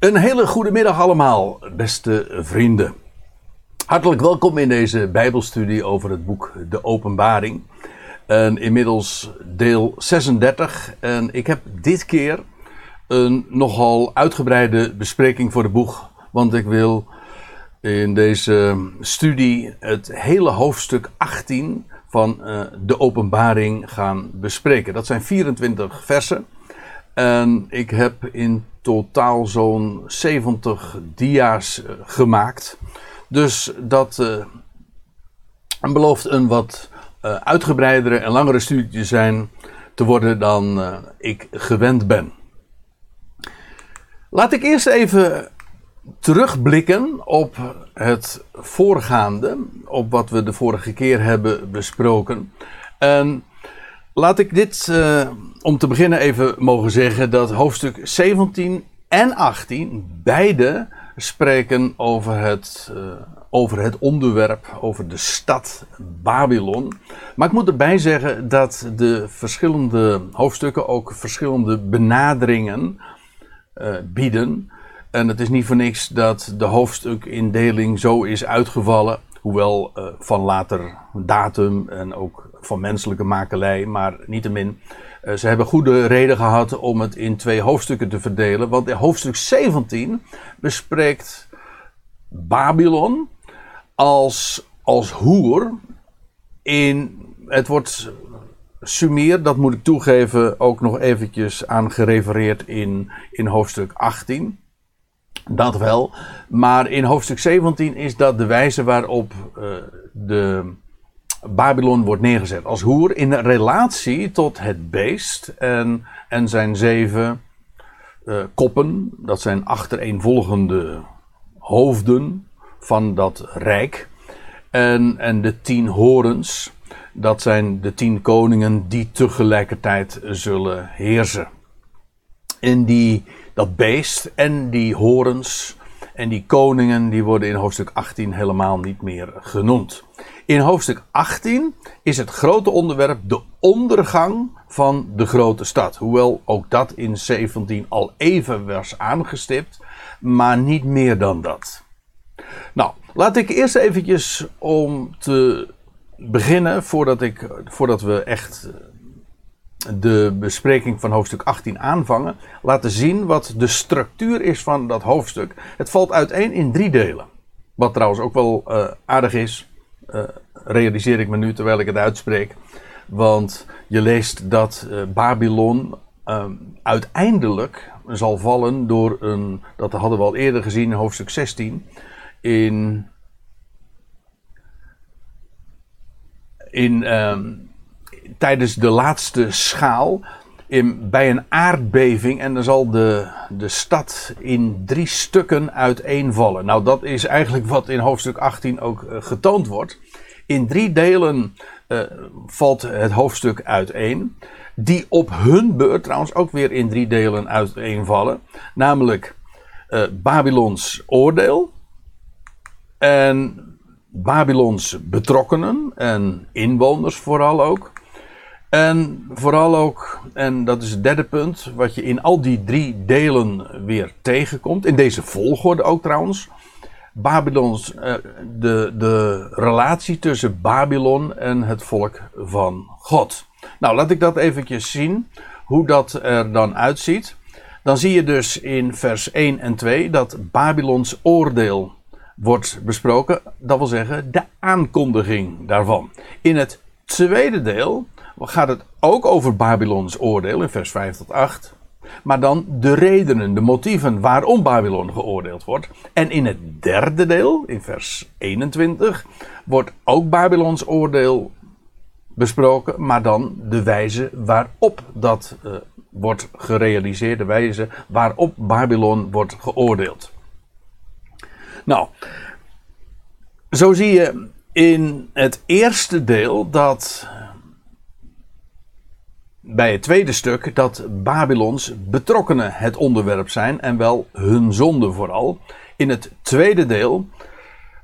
Een hele goede middag allemaal, beste vrienden. Hartelijk welkom in deze Bijbelstudie over het boek De Openbaring. En inmiddels deel 36. En ik heb dit keer een nogal uitgebreide bespreking voor het boek. Want ik wil in deze studie het hele hoofdstuk 18 van uh, de Openbaring gaan bespreken. Dat zijn 24 versen. En ik heb in totaal zo'n 70 dia's uh, gemaakt. Dus dat uh, belooft een wat uh, uitgebreidere en langere studie te zijn te worden dan ik gewend ben. Laat ik eerst even terugblikken op het voorgaande, op wat we de vorige keer hebben besproken. En laat ik dit uh, om te beginnen even mogen zeggen dat hoofdstuk 17 en 18 beide spreken over het, uh, over het onderwerp, over de stad Babylon. Maar ik moet erbij zeggen dat de verschillende hoofdstukken ook verschillende benaderingen uh, bieden. En het is niet voor niks dat de hoofdstukindeling zo is uitgevallen. Hoewel van later datum en ook van menselijke makelij, maar niettemin. Uh, ze hebben goede reden gehad om het in twee hoofdstukken te verdelen. Want in hoofdstuk 17 bespreekt Babylon als, als hoer. In, het wordt Sumer, dat moet ik toegeven, ook nog eventjes aan gerefereerd in, in hoofdstuk 18. Dat wel. Maar in hoofdstuk 17 is dat de wijze waarop uh, de Babylon wordt neergezet. Als hoer in relatie tot het beest en, en zijn zeven uh, koppen. Dat zijn achtereenvolgende hoofden van dat rijk. En, en de tien horens. Dat zijn de tien koningen die tegelijkertijd zullen heersen. En die dat beest en die horens en die koningen, die worden in hoofdstuk 18 helemaal niet meer genoemd. In hoofdstuk 18 is het grote onderwerp de ondergang van de grote stad. Hoewel ook dat in 17 al even was aangestipt, maar niet meer dan dat. Nou, laat ik eerst eventjes om te beginnen, voordat, ik, voordat we echt de bespreking van hoofdstuk 18 aanvangen, laten zien wat de structuur is van dat hoofdstuk. Het valt uiteen in drie delen. Wat trouwens ook wel uh, aardig is, uh, realiseer ik me nu terwijl ik het uitspreek. Want je leest dat uh, Babylon uiteindelijk zal vallen door een, dat hadden we al eerder gezien in hoofdstuk 16, in. in tijdens de laatste schaal in, bij een aardbeving en dan zal de, de stad in drie stukken uiteenvallen. Nou, dat is eigenlijk wat in hoofdstuk 18 ook uh, getoond wordt. In drie delen uh, valt het hoofdstuk uiteen, die op hun beurt trouwens ook weer in drie delen uiteenvallen. Namelijk uh, Babylons oordeel en Babylons betrokkenen en inwoners vooral ook. En vooral ook, en dat is het derde punt, wat je in al die drie delen weer tegenkomt, in deze volgorde ook trouwens, Babylons, uh, de, de relatie tussen Babylon en het volk van God. Nou, laat ik dat eventjes zien, hoe dat er dan uitziet. Dan zie je dus in vers 1 en 2 dat Babylons oordeel wordt besproken, dat wil zeggen de aankondiging daarvan. In het tweede deel gaat het ook over Babylons oordeel in vers 5 tot 8. Maar dan de redenen, de motieven waarom Babylon geoordeeld wordt. En in het derde deel, in vers 21, wordt ook Babylons oordeel besproken, maar dan de wijze waarop dat uh, wordt gerealiseerd, de wijze waarop Babylon wordt geoordeeld. Nou, zo zie je in het eerste deel dat bij het tweede stuk dat Babylons betrokkenen het onderwerp zijn en wel hun zonde vooral. In het tweede deel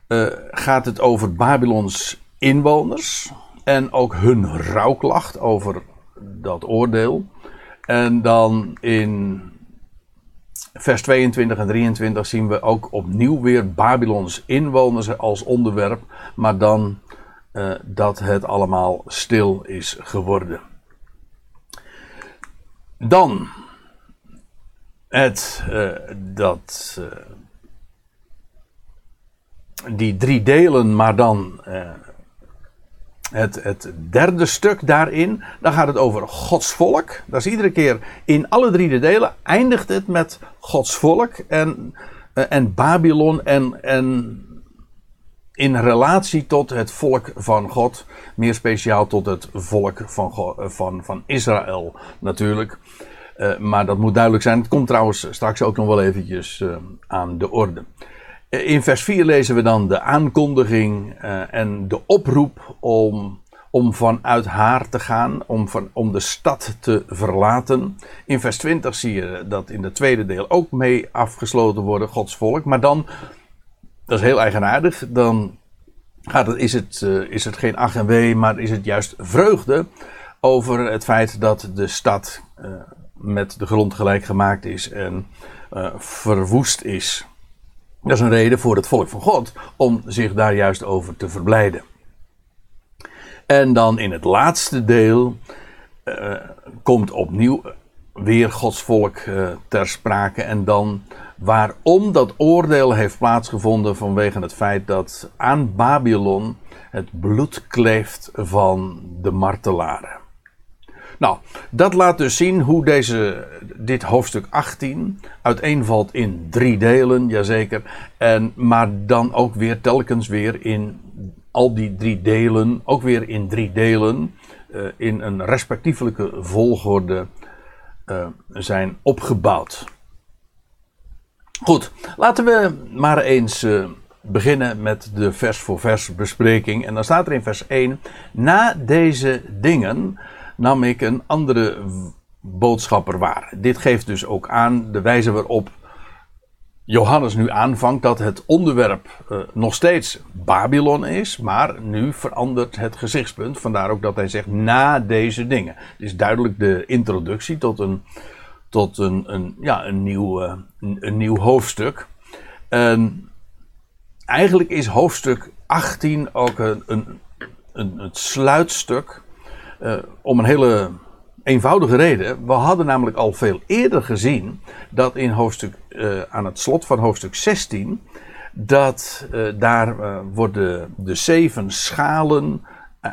uh, gaat het over Babylons inwoners en ook hun rouwklacht over dat oordeel. En dan in vers 22 en 23 zien we ook opnieuw weer Babylons inwoners als onderwerp, maar dan uh, dat het allemaal stil is geworden. Dan het, uh, dat, uh, die drie delen, maar dan het, het derde stuk daarin, dan gaat het over Gods volk. Dat is iedere keer in alle drie de delen eindigt het met Gods volk en, en Babylon en, en in relatie tot het volk van God. Meer speciaal tot het volk van, God, van, van Israël natuurlijk. Uh, maar dat moet duidelijk zijn. Het komt trouwens straks ook nog wel eventjes uh, aan de orde. In vers 4 lezen we dan de aankondiging en de oproep om, om vanuit haar te gaan, om, van, om de stad te verlaten. In vers 20 zie je dat in het tweede deel ook mee afgesloten worden, Gods volk. Maar dan dat is heel eigenaardig. Dan gaat het, is, het, uh, is het geen ach en wee, maar is het juist vreugde over het feit dat de stad uh, met de grond gelijk gemaakt is en uh, verwoest is. Dat is een reden voor het volk van God om zich daar juist over te verblijden. En dan in het laatste deel komt opnieuw weer Gods volk ter sprake en dan waarom dat oordeel heeft plaatsgevonden vanwege het feit dat aan Babylon het bloed kleeft van de martelaren. Nou, dat laat dus zien hoe deze, dit hoofdstuk 18 uiteenvalt in drie delen, jazeker. En, maar dan ook weer telkens weer in al die drie delen, ook weer in drie delen, uh, in een respectievelijke volgorde uh, zijn opgebouwd. Goed, laten we maar eens uh, beginnen met de vers voor vers bespreking. En dan staat er in vers 1: Na deze dingen nam ik een andere boodschapper waar. Dit geeft dus ook aan de wijze waarop Johannes nu aanvangt dat het onderwerp uh, nog steeds Babylon is, maar nu verandert het gezichtspunt. Vandaar ook dat hij zegt na deze dingen. Het is duidelijk de introductie tot een tot een, een, ja, een, nieuw, uh, een, nieuw hoofdstuk. En eigenlijk is hoofdstuk 18 ook een, een, een het sluitstuk. Uh, om een hele eenvoudige reden. We hadden namelijk al veel eerder gezien dat in hoofdstuk, uh, aan het slot van hoofdstuk 16. Dat daar worden de zeven schalen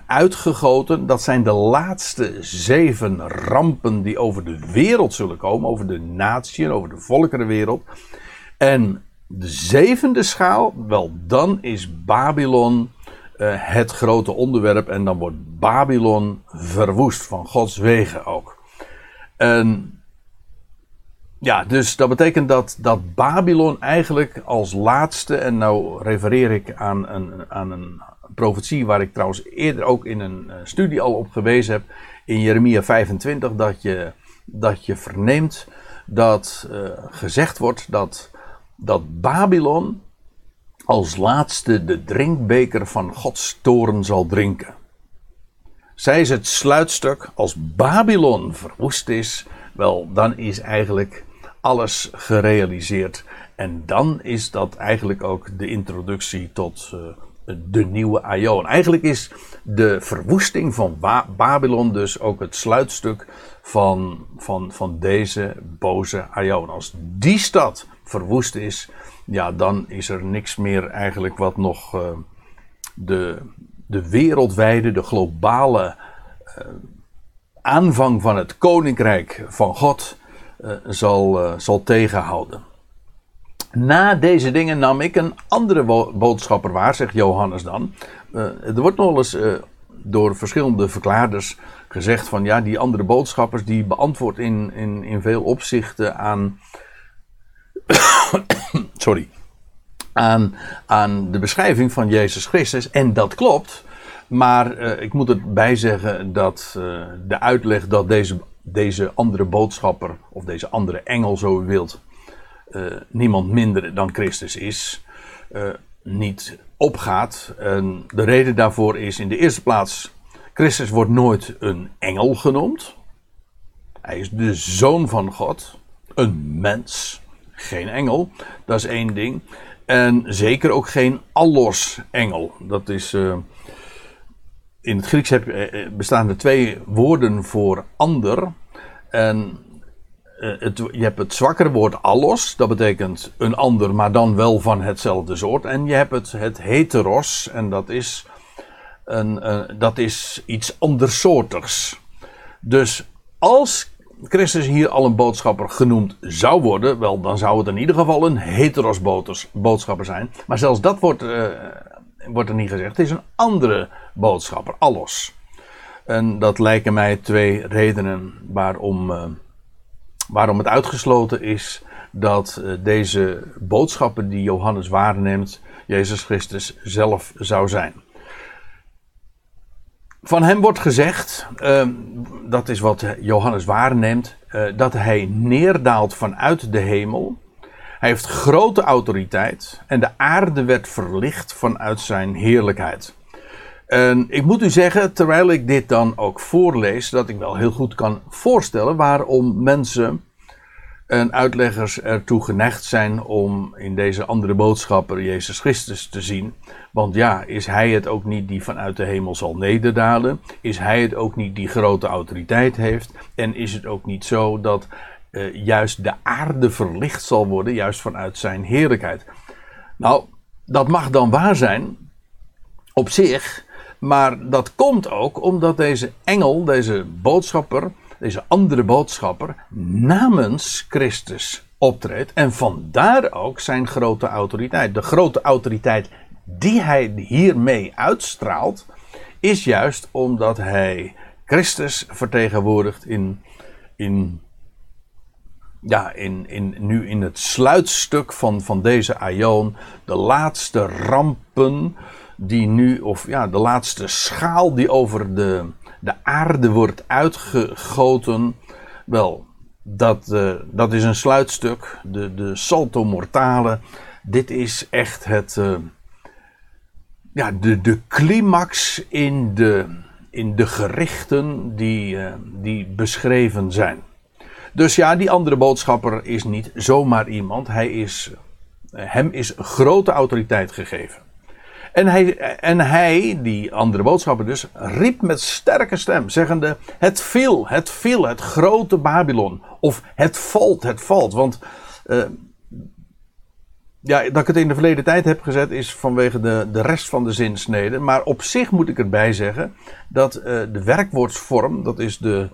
uitgegoten. Dat zijn de laatste zeven rampen die over de wereld zullen komen. Over de natie over de volkerenwereld. En de zevende schaal, wel dan is Babylon het grote onderwerp. En dan wordt Babylon verwoest van Gods wegen ook. En ja, dus dat betekent dat, dat Babylon eigenlijk als laatste, en nou refereer ik aan een, aan een profetie waar ik trouwens eerder ook in een eh, studie al op gewezen heb. In Jeremia 25 dat je, dat je verneemt dat uh, gezegd wordt dat, dat Babylon als laatste de drinkbeker van Gods toren zal drinken. Zij is het sluitstuk als Babylon verwoest is, wel dan is eigenlijk alles gerealiseerd. En dan is dat eigenlijk ook de introductie tot, uh, de nieuwe Aion. Eigenlijk is de verwoesting van Babylon dus ook het sluitstuk van, van, van deze boze Aion. Als die stad verwoest is, ja, dan is er niks meer eigenlijk wat nog uh, de, de wereldwijde, de globale uh, aanvang van het koninkrijk van God uh, zal, zal tegenhouden. Na deze dingen nam ik een andere boodschapper waar, zegt Johannes dan. Er wordt nog eens door verschillende verklaarders gezegd van ja, die andere boodschappers die beantwoord in, in, in veel opzichten aan. sorry. Aan, aan de beschrijving van Jezus Christus. En dat klopt. Maar uh, ik moet erbij zeggen dat de uitleg dat deze, deze andere boodschapper, of deze andere engel, zo u wilt, uh, niemand minder dan Christus is, niet opgaat. En de reden daarvoor is in de eerste plaats, Christus wordt nooit een engel genoemd. Hij is de zoon van God, een mens, geen engel. Dat is één ding. En zeker ook geen allos-engel. Dat is. Uh, in het Grieks heb, uh, bestaan er twee woorden voor ander. En het, je hebt het zwakkere woord allos. Dat betekent een ander, maar dan wel van hetzelfde soort. En je hebt het, het heteros. En dat is, een, dat is iets andersoortigs. Dus als Christus hier al een boodschapper genoemd zou worden, wel, dan zou het in ieder geval een heteros boodschapper zijn. Maar zelfs dat wordt, uh, wordt er niet gezegd. Het is een andere boodschapper, allos. En dat lijken mij twee redenen waarom, uh, waarom het uitgesloten is dat uh, deze boodschapper die Johannes waarneemt, Jezus Christus zelf zou zijn. Van hem wordt gezegd, uh, dat is wat Johannes waarneemt, uh, dat hij neerdaalt vanuit de hemel. Hij heeft grote autoriteit en de aarde werd verlicht vanuit zijn heerlijkheid. En ik moet u zeggen, terwijl ik dit dan ook voorlees, dat ik wel heel goed kan voorstellen waarom mensen en uitleggers ertoe geneigd zijn om in deze andere boodschapper Jezus Christus te zien. Want ja, is hij het ook niet die vanuit de hemel zal nederdalen? Is hij het ook niet die grote autoriteit heeft? En is het ook niet zo dat uh, juist de aarde verlicht zal worden, juist vanuit zijn heerlijkheid? Nou, dat mag dan waar zijn op zich, maar dat komt ook omdat deze engel, deze boodschapper, deze andere boodschapper, namens Christus optreedt. En vandaar ook zijn grote autoriteit. De grote autoriteit die hij hiermee uitstraalt, is juist omdat hij Christus vertegenwoordigt in, in, ja, in, in, nu in het sluitstuk van, van deze aion. De laatste rampen die nu, of ja, de laatste schaal die over de, de aarde wordt uitgegoten. Wel, dat, uh, dat is een sluitstuk. De, de salto mortale. Dit is echt het. Uh, ja, de, de climax in de, in de gerichten die, uh, die beschreven zijn. Dus ja, die andere boodschapper is niet zomaar iemand. Hij is, hem is grote autoriteit gegeven. En hij, en hij, die andere boodschapper dus, riep met sterke stem, zeggende: Het viel, het viel, het grote Babylon. Of het valt, het valt. Want uh, ja, dat ik het in de verleden tijd heb gezet is vanwege de, de rest van de zinsnede. Maar op zich moet ik erbij zeggen dat uh, de werkwoordsvorm, dat is de,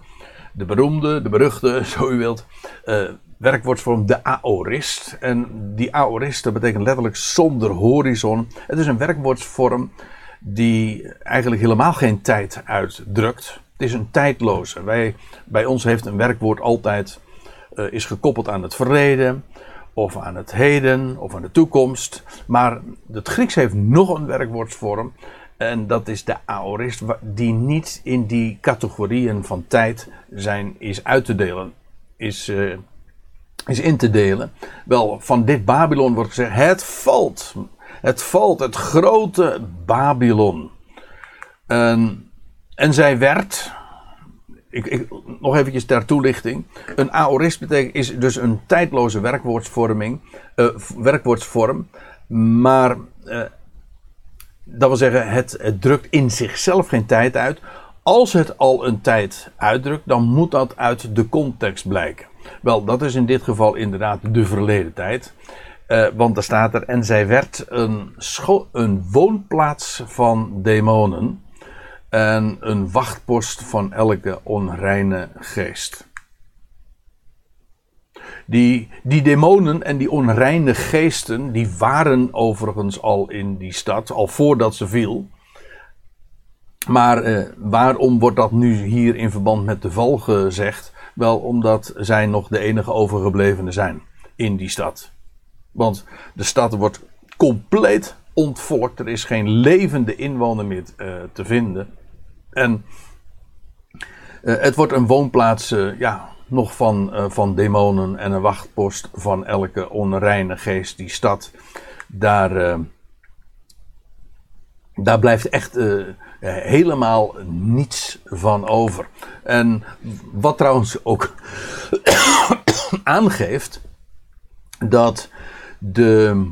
de beroemde, de beruchte, zo u wilt, uh, werkwoordsvorm de aorist. En die aorist, dat betekent letterlijk zonder horizon. Het is een werkwoordsvorm die eigenlijk helemaal geen tijd uitdrukt. Het is een tijdloze. Wij, bij ons heeft een werkwoord altijd uh, is gekoppeld aan het verleden, of aan het heden, of aan de toekomst. Maar het Grieks heeft nog een werkwoordsvorm. En dat is de aorist, die niet in die categorieën van tijd zijn, is uit te delen. Is, uh, is in te delen. Wel, van dit Babylon wordt gezegd: het valt. Het valt, het grote Babylon. En, en zij werd. Ik, ik, nog eventjes ter toelichting. Een aorist betekent, is dus een tijdloze werkwoordsvorming, uh, werkwoordsvorm. Maar uh, dat wil zeggen, het drukt in zichzelf geen tijd uit. Als het al een tijd uitdrukt, dan moet dat uit de context blijken. Wel, dat is in dit geval inderdaad de verleden tijd. Uh, want er staat er, en zij werd een, een woonplaats van demonen. En een wachtpost van elke onreine geest. Die, die demonen en die onreine geesten, die waren overigens al in die stad, al voordat ze viel. Maar uh, waarom wordt dat nu hier in verband met de val gezegd? Wel omdat zij nog de enige overgeblevenen zijn in die stad. Want de stad wordt compleet ontvolkt. Er is geen levende inwoner meer uh, te vinden. En uh, het wordt een woonplaats uh, ja, nog van, van demonen en een wachtpost van elke onreine geest. Die stad, daar, daar blijft echt helemaal niets van over. En wat trouwens ook aangeeft dat de.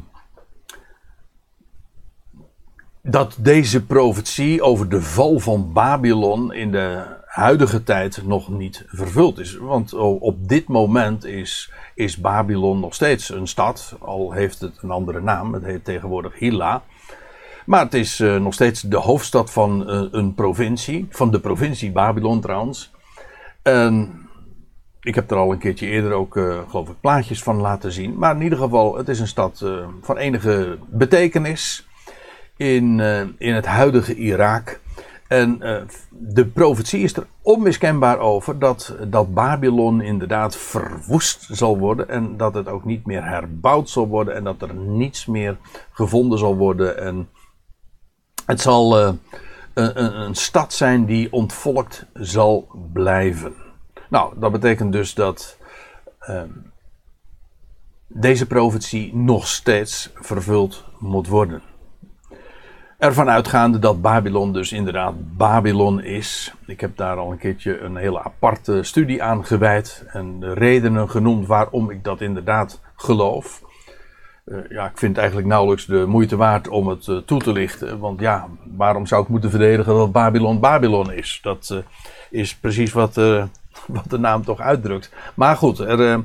Dat deze profetie over de val van Babylon in de huidige tijd nog niet vervuld is. Want op dit moment is, is Babylon nog steeds een stad, al heeft het een andere naam. Het heet tegenwoordig Hilla. Maar het is uh, nog steeds de hoofdstad van uh, een provincie, van de provincie Babylon trouwens. En ik heb er al een keertje eerder ook, uh, geloof ik, plaatjes van laten zien. Maar in ieder geval, het is een stad van enige betekenis in, in het huidige Irak. En de profetie is er onmiskenbaar over dat, dat Babylon inderdaad verwoest zal worden. En dat het ook niet meer herbouwd zal worden. En dat er niets meer gevonden zal worden. En het zal uh, een, een, stad zijn die ontvolkt zal blijven. Nou, dat betekent dus dat uh, deze profetie nog steeds vervuld moet worden. Ervan uitgaande dat Babylon dus inderdaad Babylon is. Ik heb daar al een keertje een hele aparte studie aan gewijd. En de redenen genoemd waarom ik dat inderdaad geloof. Uh, ja, ik vind het eigenlijk nauwelijks de moeite waard om het uh, toe te lichten. Want ja, waarom zou ik moeten verdedigen dat Babylon Babylon is? Dat uh, is precies wat, wat de naam toch uitdrukt. Maar goed, er,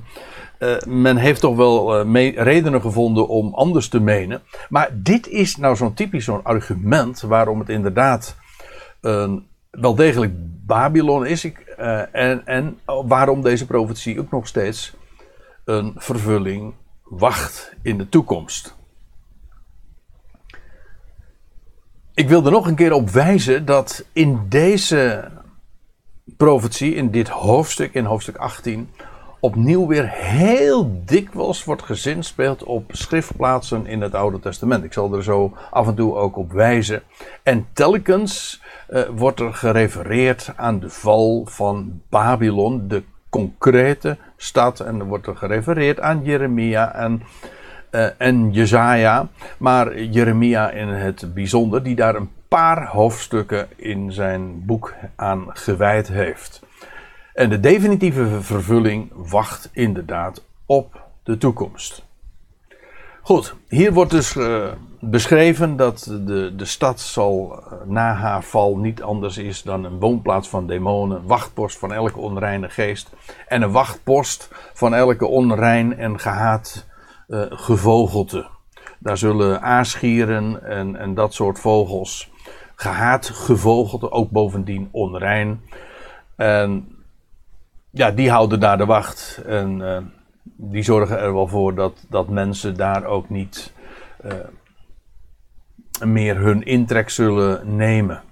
men heeft toch wel redenen gevonden om anders te menen. Maar dit is nou zo'n typisch zo'n argument waarom het inderdaad wel degelijk Babylon is. Ik, en, en waarom deze profetie ook nog steeds een vervulling wacht in de toekomst. Ik wil er nog een keer op wijzen dat in deze profetie, in dit hoofdstuk, in hoofdstuk 18, opnieuw weer heel dikwijls wordt gezinspeeld op schriftplaatsen in het Oude Testament. Ik zal er zo af en toe ook op wijzen. En telkens uh, wordt er gerefereerd aan de val van Babylon, de concrete stad. En er wordt er gerefereerd aan Jeremia en, uh, en Jezaja. Maar Jeremia in het bijzonder, die daar een paar hoofdstukken in zijn boek aan gewijd heeft. En de definitieve vervulling wacht inderdaad op de toekomst. Goed, hier wordt dus uh, beschreven dat de, de stad zal uh, na haar val niet anders is dan een woonplaats van demonen, wachtpost van elke onreine geest en een wachtpost van elke onrein en gehaat uh, gevogelte. Daar zullen aasgieren en, en dat soort vogels, gehaat gevogelte, ook bovendien onrein. En ja, die houden daar de wacht. En uh, die zorgen er wel voor dat, dat mensen daar ook niet meer hun intrek zullen nemen.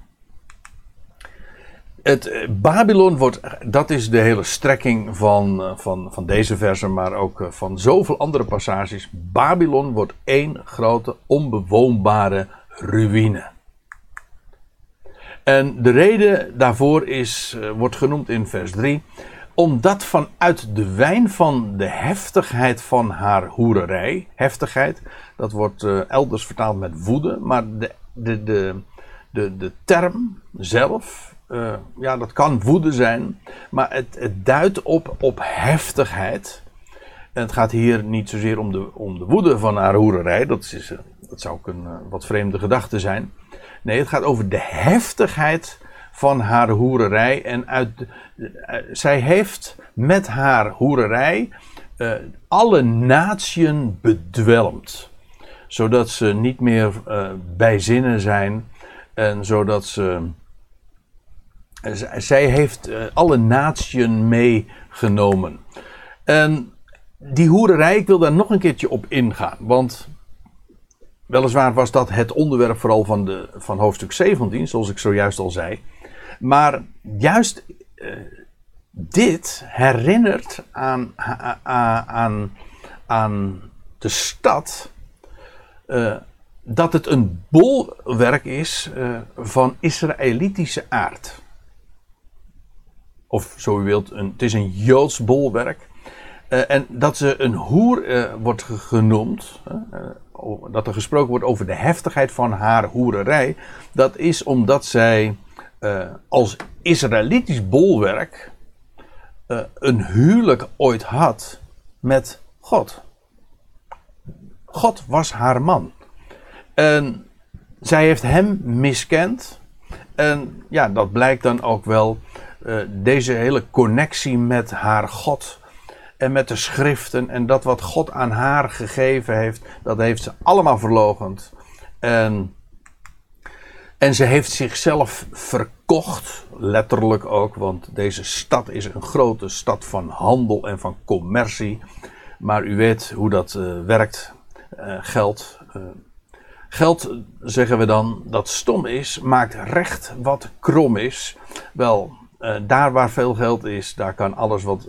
Het, eh, Babylon wordt, dat is de hele strekking van, van, van deze versen, maar ook van zoveel andere passages. Babylon wordt één grote onbewoonbare ruïne. En de reden daarvoor is, wordt genoemd in vers 3 omdat vanuit de wijn van de heftigheid van haar hoererij, heftigheid, dat wordt uh, elders vertaald met woede, maar de, de, de, de, de term zelf, uh, ja, dat kan woede zijn, maar het, het duidt op, op heftigheid. En het gaat hier niet zozeer om de, om de woede van haar hoererij, dat, is, uh, dat zou ook een wat vreemde gedachte zijn. Nee, het gaat over de heftigheid van haar hoererij. En uit, zij heeft met haar hoererij alle natieën bedwelmd. Zodat ze niet meer uh, bij zinnen zijn. En zodat ze. zij heeft alle natieën meegenomen. En die hoererij, ik wil daar nog een keertje op ingaan. Want weliswaar was dat het onderwerp vooral van, de, van hoofdstuk 17, zoals ik zojuist al zei. Maar juist dit herinnert aan, aan, aan de stad uh, dat het een bolwerk is uh, van Israëlitische aard. Of zo u wilt, het is een Joods bolwerk. en dat ze een hoer wordt genoemd, dat er gesproken wordt over de heftigheid van haar hoererij, dat is omdat zij als Israëlitisch bolwerk een huwelijk ooit had met God. God was haar man. En zij heeft hem miskend. En ja, dat blijkt dan ook wel. Uh, deze hele connectie met haar God. En met de schriften. En dat wat God aan haar gegeven heeft. Dat heeft ze allemaal verlogend. En, en ze heeft zichzelf verkocht. Letterlijk ook. Want deze stad is een grote stad van handel en van commercie. Maar u weet hoe dat uh, werkt. Uh, geld. Geld, zeggen we dan, dat stom is, maakt recht wat krom is. Wel, uh, daar waar veel geld is, daar kan alles wat,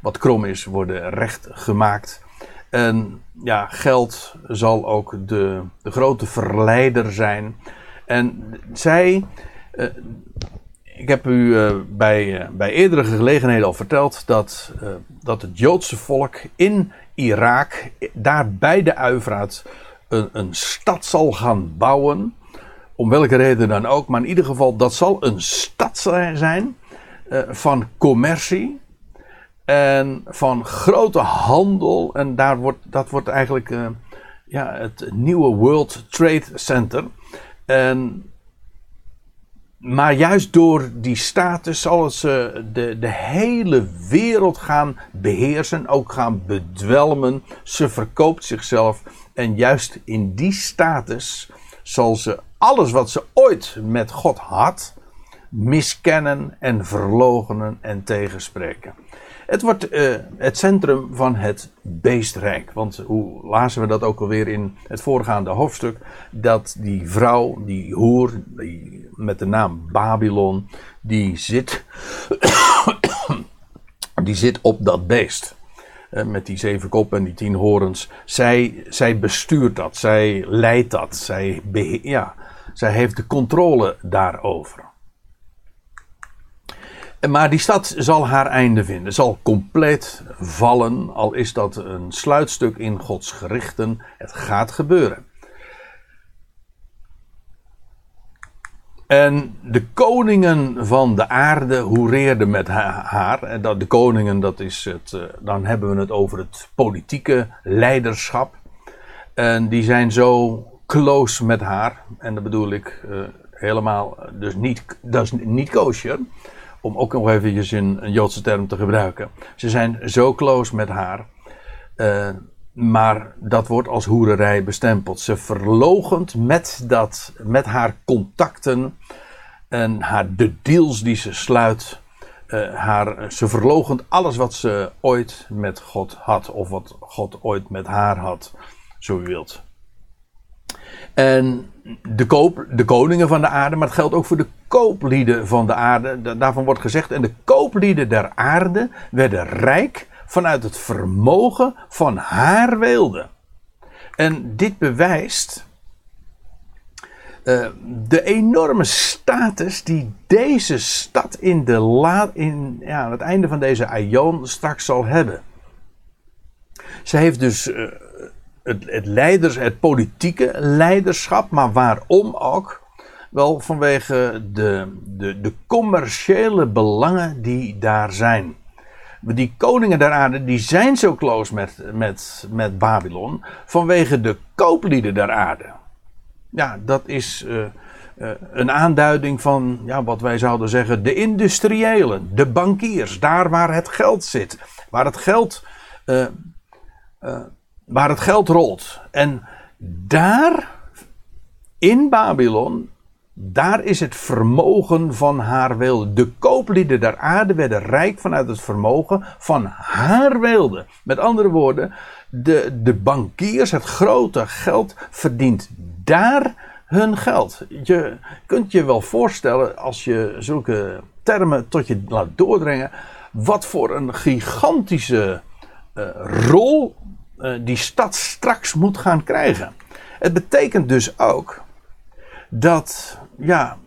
wat krom is worden recht gemaakt. En ja, geld zal ook de, de grote verleider zijn. En zij, ik heb u bij, bij eerdere gelegenheden al verteld dat, dat het Joodse volk in Irak, daar bij de Uivraat, een, een stad zal gaan bouwen. Om welke reden dan ook. Maar in ieder geval, dat zal een stad zijn uh, van commercie. En van grote handel. En daar wordt, dat wordt eigenlijk uh, ja, het nieuwe World Trade Center. En maar juist door die status zal ze de, de hele wereld gaan beheersen, ook gaan bedwelmen. Ze verkoopt zichzelf en juist in die status zal ze alles wat ze ooit met God had, miskennen en verlogenen en tegenspreken. Het wordt uh, het centrum van het beestrijk. Want hoe lazen we dat ook alweer in het voorgaande hoofdstuk? Dat die vrouw, die hoer, met de naam Babylon, die zit, die zit op dat beest. Uh, met die zeven koppen en die tien horens. Zij, zij bestuurt dat, zij leidt dat, zij, ja, zij heeft de controle daarover. Maar die stad zal haar einde vinden, zal compleet vallen, al is dat een sluitstuk in Gods gerichten. Het gaat gebeuren. En de koningen van de aarde hoereerden met haar. En dat, de koningen, dat is het, eh, dan hebben we het over het politieke leiderschap. En die zijn zo close met haar. En dat bedoel ik uh, helemaal, dus niet, dat is niet kosher om ook nog eventjes een, een Joodse term te gebruiken. Ze zijn zo close met haar. Uh, maar dat wordt als hoererij bestempeld. Ze verlogend met, dat, met haar contacten en haar, de deals die ze sluit. Uh, haar, ze verlogend alles wat ze ooit met God had, of wat God ooit met haar had, zo u wilt. En de, koop, de koningen van de aarde, maar het geldt ook voor de kooplieden van de aarde. Daarvan wordt gezegd, en de kooplieden der aarde werden rijk vanuit het vermogen van haar weelde. En dit bewijst uh, de enorme status die deze stad in, de in ja, aan het einde van deze aion straks zal hebben. Ze heeft dus uh, het, leiders, het politieke leiderschap, maar waarom ook? Wel vanwege de, de, de commerciële belangen die daar zijn. Die koningen der aarde die zijn zo close met, met, met Babylon vanwege de kooplieden der aarde. Ja, dat is uh, uh, een aanduiding van ja, wat wij zouden zeggen de industriëlen, de bankiers, daar waar het geld zit, waar het geld uh, waar het geld rolt. En daar, in Babylon, daar is het vermogen van haar wilde. De kooplieden der aarde werden rijk vanuit het vermogen van haar wilde. Met andere woorden, de, de bankiers, het grote geld, verdient daar hun geld. Je kunt je wel voorstellen, als je zulke termen tot je laat doordringen, wat voor een gigantische uh, rol die stad straks moet gaan krijgen. Het betekent dus ook dat ja,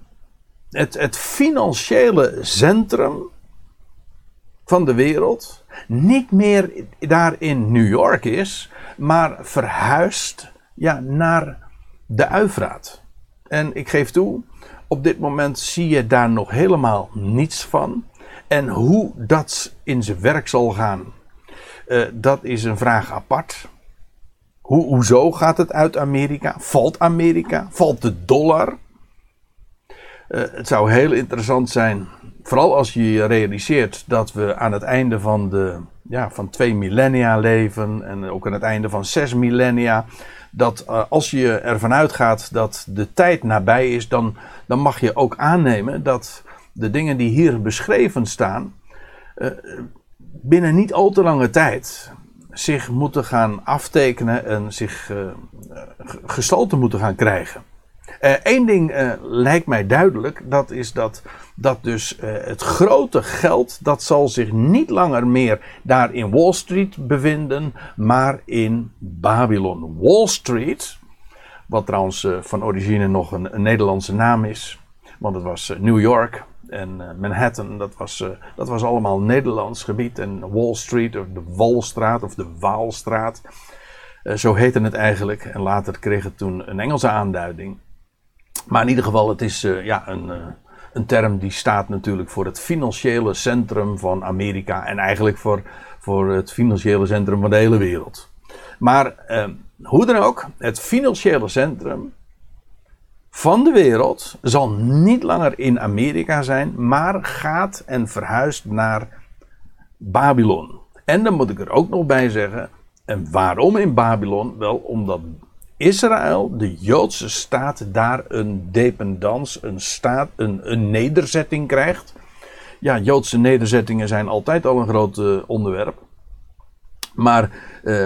het, het financiële centrum van de wereld niet meer daar in New York is, maar verhuist ja, naar de Uifraat. En ik geef toe, op dit moment zie je daar nog helemaal niets van. En hoe dat in zijn werk zal gaan, uh, dat is een vraag apart. Hoe, hoezo gaat het uit Amerika? Valt Amerika? Valt de dollar? Uh, het zou heel interessant zijn, vooral als je realiseert dat we aan het einde van, de, ja, van twee millennia leven en ook aan het einde van zes millennia. Dat uh, als je ervan uitgaat dat de tijd nabij is, dan, dan mag je ook aannemen dat de dingen die hier beschreven staan, binnen niet al te lange tijd zich moeten gaan aftekenen en zich uh, gestalte moeten gaan krijgen. Eén uh, ding uh, lijkt mij duidelijk, dat is dat, dat dus het grote geld, dat zal zich niet langer meer daar in Wall Street bevinden, maar in Babylon. Wall Street, wat trouwens van origine nog een Nederlandse naam is, want het was New York, en uh, Manhattan, dat was, uh, dat was allemaal Nederlands gebied. En Wall Street, of de Walstraat, of de Waalstraat. Uh, zo heette het eigenlijk. En later kreeg het toen een Engelse aanduiding. Maar in ieder geval, het is ja, een, een term die staat natuurlijk voor het financiële centrum van Amerika. En eigenlijk voor, voor het financiële centrum van de hele wereld. Maar hoe dan ook, het financiële centrum van de wereld zal niet langer in Amerika zijn, maar gaat en verhuist naar Babylon. En dan moet ik er ook nog bij zeggen, en waarom in Babylon? Wel omdat Israël, de Joodse staat, daar een dependance, een, staat, een, een nederzetting krijgt. Ja, Joodse nederzettingen zijn altijd al een groot uh, onderwerp. Maar uh,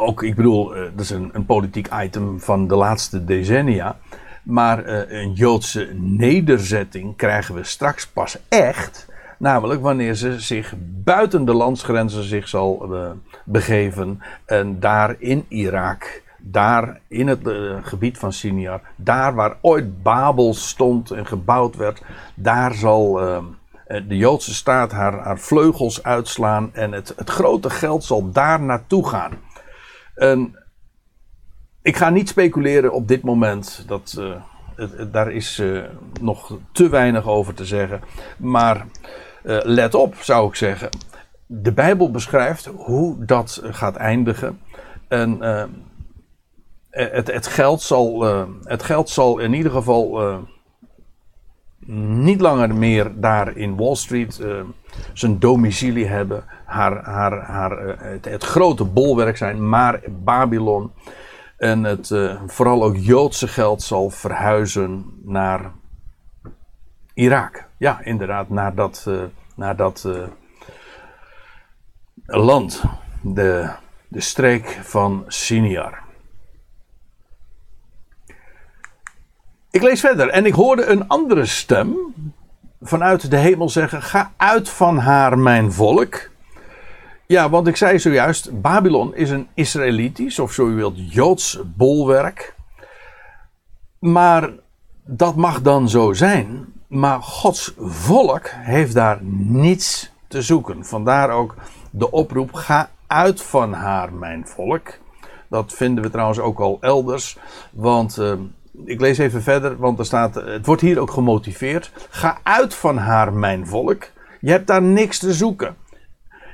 ook, ik bedoel, uh, dat is een, een, politiek item van de laatste decennia. Maar uh, een Joodse nederzetting krijgen we straks pas echt. Namelijk wanneer ze zich buiten de landsgrenzen zich zal uh, begeven. En daar in Irak, daar in het gebied van Sinjar, daar waar ooit Babel stond en gebouwd werd, daar zal de Joodse staat haar, haar vleugels uitslaan. En het, het grote geld zal daar naartoe gaan. En ik ga niet speculeren op dit moment. Dat, het, daar is uh, nog te weinig over te zeggen. Maar uh, let op, zou ik zeggen. De Bijbel beschrijft hoe dat gaat eindigen. En het, het, geld zal, het geld zal in ieder geval niet langer meer daar in Wall Street zijn domicilie hebben haar, haar, haar, eh, het, het, grote bolwerk zijn, maar Babylon en het uh, vooral ook Joodse geld zal verhuizen naar Irak. Ja, inderdaad, naar dat, land, de, de streek van Siniar. Ik lees verder en ik hoorde een andere stem vanuit de hemel zeggen: Ga uit van haar, mijn volk. Ja, want ik zei zojuist, Babylon is een Israëlitisch, of zo u wilt, Joods bolwerk. Maar dat mag dan zo zijn. Maar Gods volk heeft daar niets te zoeken. Vandaar ook de oproep: ga uit van haar, mijn volk. Dat vinden we trouwens ook al elders. Want uh, ik lees even verder, want er staat: het wordt hier ook gemotiveerd. Ga uit van haar, mijn volk. Je hebt daar niks te zoeken.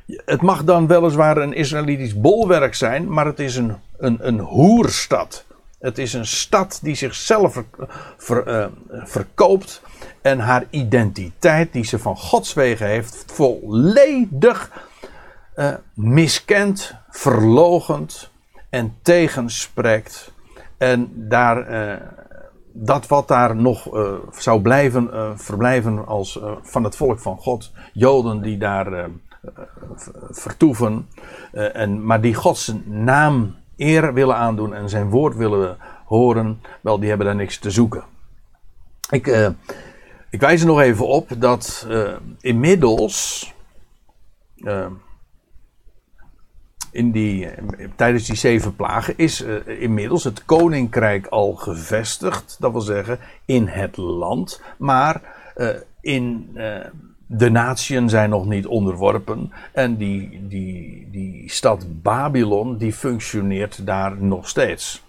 Het mag dan weliswaar een Israëlitisch bolwerk zijn, maar het is een, een, een hoerstad. Het is een stad die zichzelf uh, verkoopt en haar identiteit die ze van Gods wegen heeft volledig uh, miskent, verlogend en tegenspreekt. En daar, uh, dat wat daar nog zou blijven, verblijven als van het volk van God, Joden die daar vertoeven. En, maar die Gods naam eer willen aandoen en zijn woord willen horen, wel, die hebben daar niks te zoeken. Ik, ik wijs er nog even op dat inmiddels. In die, tijdens die zeven plagen is inmiddels het koninkrijk al gevestigd. Dat wil zeggen in het land. Maar in de natieën zijn nog niet onderworpen. En die, die, die stad Babylon, die functioneert daar nog steeds.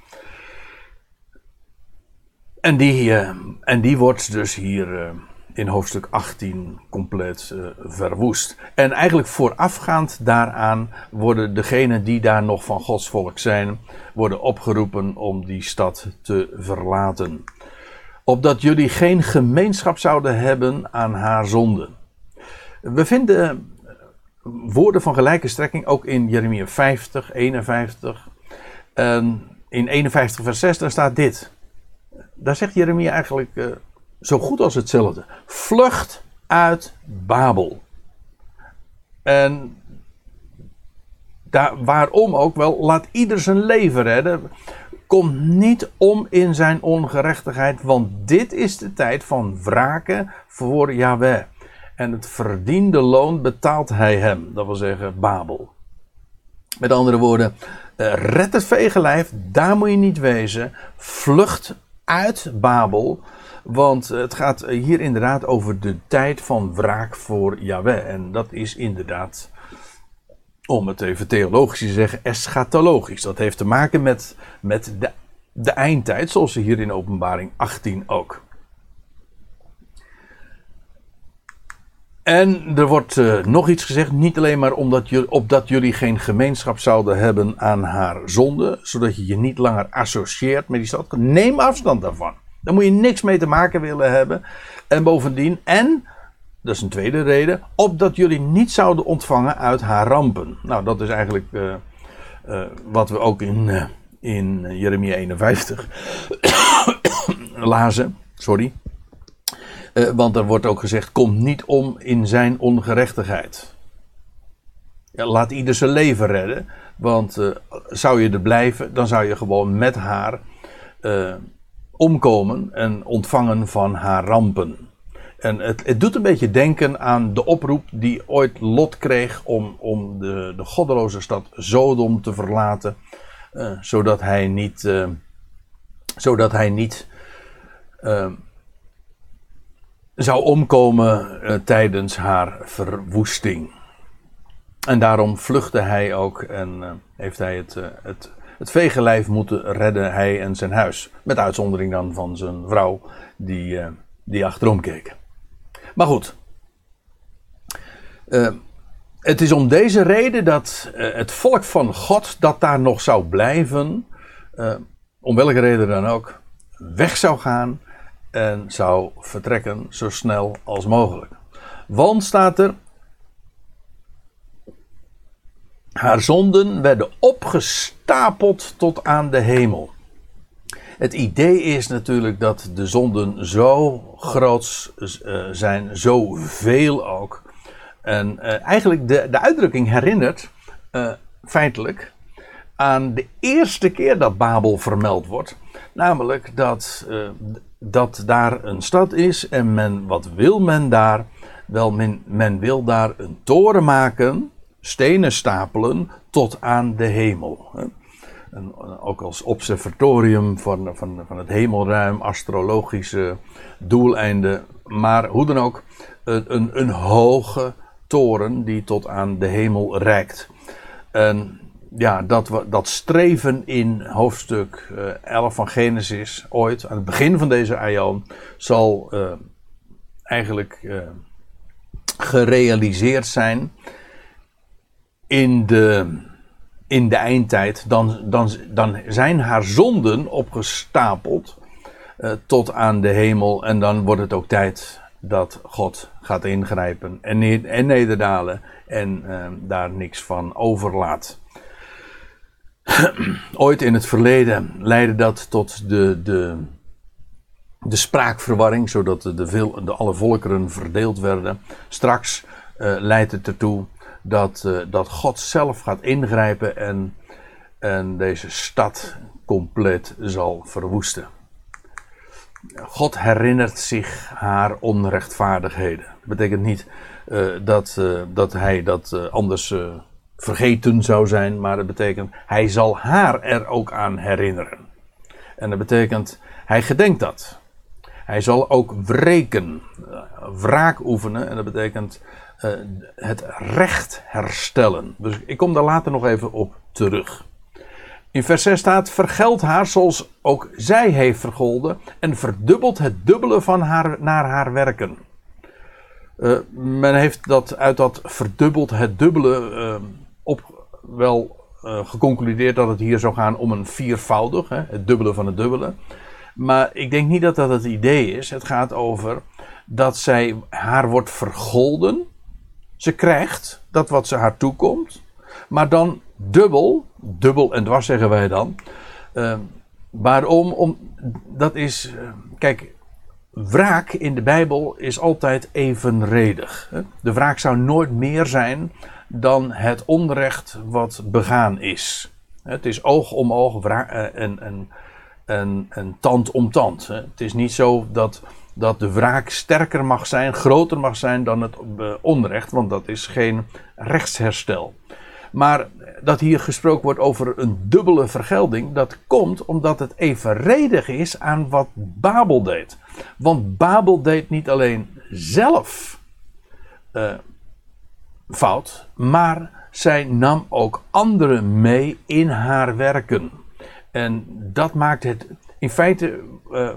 En die, en die wordt dus hier in hoofdstuk 18 compleet uh, verwoest. En eigenlijk voorafgaand daaraan worden degenen die daar nog van Gods volk zijn, worden opgeroepen om die stad te verlaten. Opdat jullie geen gemeenschap zouden hebben aan haar zonden. We vinden woorden van gelijke strekking ook in Jeremia 50, 51. En in 51 vers 6 daar staat dit. Daar zegt Jeremia eigenlijk uh, zo goed als hetzelfde. Vlucht uit Babel. En daar, waarom ook wel, laat ieder zijn leven redden. Kom niet om in zijn ongerechtigheid, want dit is de tijd van wraken voor Yahweh. En het verdiende loon betaalt hij hem, dat wil zeggen Babel. Met andere woorden, eh, red het vegenlijf, daar moet je niet wezen. Vlucht uit Babel, want het gaat hier inderdaad over de tijd van wraak voor Yahweh. En dat is inderdaad, om het even theologisch te zeggen, eschatologisch. Dat heeft te maken met, met de, de eindtijd, zoals hier in openbaring 18 ook. En er wordt uh, nog iets gezegd, niet alleen maar omdat jullie, opdat jullie geen gemeenschap zouden hebben aan haar zonde, zodat je je niet langer associeert met die stad. Neem afstand daarvan. Daar moet je niks mee te maken willen hebben. En bovendien, en, dat is een tweede reden, opdat jullie niet zouden ontvangen uit haar rampen. Nou, dat is eigenlijk uh, uh, wat we ook in, in Jeremia 51 lazen. Sorry. Uh, want er wordt ook gezegd: kom niet om in zijn ongerechtigheid. Ja, laat ieder zijn leven redden. Want uh, zou je er blijven, dan zou je gewoon met haar uh, omkomen en ontvangen van haar rampen. En het, het, doet een beetje denken aan de oproep die ooit Lot kreeg om, om de, de goddeloze stad Sodom te verlaten. zodat hij niet, zodat hij niet zou omkomen tijdens haar verwoesting. En daarom vluchtte hij ook en heeft hij het, het, het vegenlijf moeten redden, hij en zijn huis. Met uitzondering dan van zijn vrouw, die, die achterom keek. Maar goed. het is om deze reden dat het volk van God, dat daar nog zou blijven, om welke reden dan ook, weg zou gaan en zou vertrekken zo snel als mogelijk. Want staat er. Haar zonden werden opgestapeld tot aan de hemel. Het idee is natuurlijk dat de zonden zo groot uh, zijn, zoveel ook. En uh, eigenlijk de, de uitdrukking herinnert uh, feitelijk aan de eerste keer dat Babel vermeld wordt. Namelijk dat dat daar een stad is en men, wat wil men daar? Wel, men, men wil daar een toren maken, stenen stapelen tot aan de hemel. En ook als observatorium van, van, van het hemelruim, astrologische doeleinden. Maar hoe dan ook, een, een, hoge toren die tot aan de hemel reikt. En ja, dat, we, dat streven in hoofdstuk uh, eh, 11 van Genesis ooit, aan het begin van deze aion, zal uh, eigenlijk gerealiseerd zijn in de, in de eindtijd. Dan, dan, dan zijn haar zonden opgestapeld tot aan de hemel en dan wordt het ook tijd dat God gaat ingrijpen en, en nederdalen en daar niks van overlaat. Ooit in het verleden leidde dat tot de, de, de spraakverwarring, zodat de, veel, de alle volkeren verdeeld werden. Straks uh, leidt het ertoe dat, uh, dat God zelf gaat ingrijpen en, en deze stad compleet zal verwoesten. God herinnert zich haar onrechtvaardigheden. Dat betekent niet uh, dat, dat hij dat anders vergeten zou zijn, maar dat betekent hij zal haar er ook aan herinneren. En dat betekent hij gedenkt dat. Hij zal ook wreken, eh, wraak oefenen en dat betekent uh, het recht herstellen. Dus ik kom daar later nog even op terug. In vers 6 staat: Vergeld haar zoals ook zij heeft vergolden en verdubbelt het dubbele van haar, naar haar werken. Uh, men heeft dat uit dat verdubbeld het dubbele uh, op wel geconcludeerd dat het hier zou gaan om een viervoudig, hè, het dubbele van het dubbele. Maar ik denk niet dat dat het idee is. Het gaat over dat zij haar wordt vergolden. Ze krijgt dat wat ze haar toekomt. Maar dan dubbel, dubbel en dwars zeggen wij dan. waarom? Om, dat is, kijk, wraak in de Bijbel is altijd evenredig. De wraak zou nooit meer zijn dan het onrecht wat begaan is. Het is oog om oog en, en, en, en tand om tand. Het is niet zo dat, dat de wraak sterker mag zijn, groter mag zijn dan het eh, onrecht, want dat is geen rechtsherstel. Maar dat hier gesproken wordt over een dubbele vergelding, dat komt omdat het evenredig is aan wat Babel deed. Want Babel deed niet alleen zelf uh, fout, maar zij nam ook anderen mee in haar werken. En dat maakt het, in feite uh,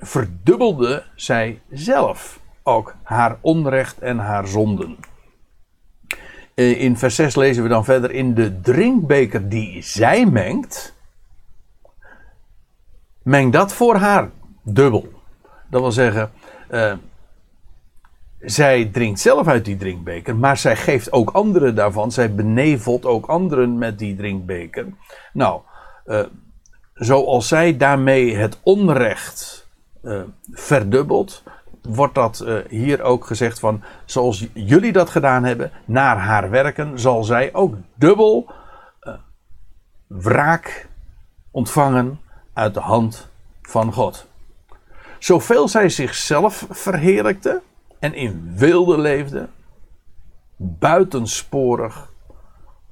verdubbelde zij zelf ook haar onrecht en haar zonden. Eh, in vers 6 lezen we dan verder: In de drinkbeker die zij mengt, meng dat voor haar dubbel. Dat wil zeggen, uh, zij drinkt zelf uit die drinkbeker, maar zij geeft ook anderen daarvan. Zij benevelt ook anderen met die drinkbeker. Nou, uh, zoals zij daarmee het onrecht uh, verdubbelt, wordt dat uh, hier ook gezegd van, zoals jullie dat gedaan hebben, naar haar werken, zal zij ook dubbel uh, wraak ontvangen uit de hand van God. Zoveel zij zichzelf verheerlijkte en in wilde leefde, buitensporig,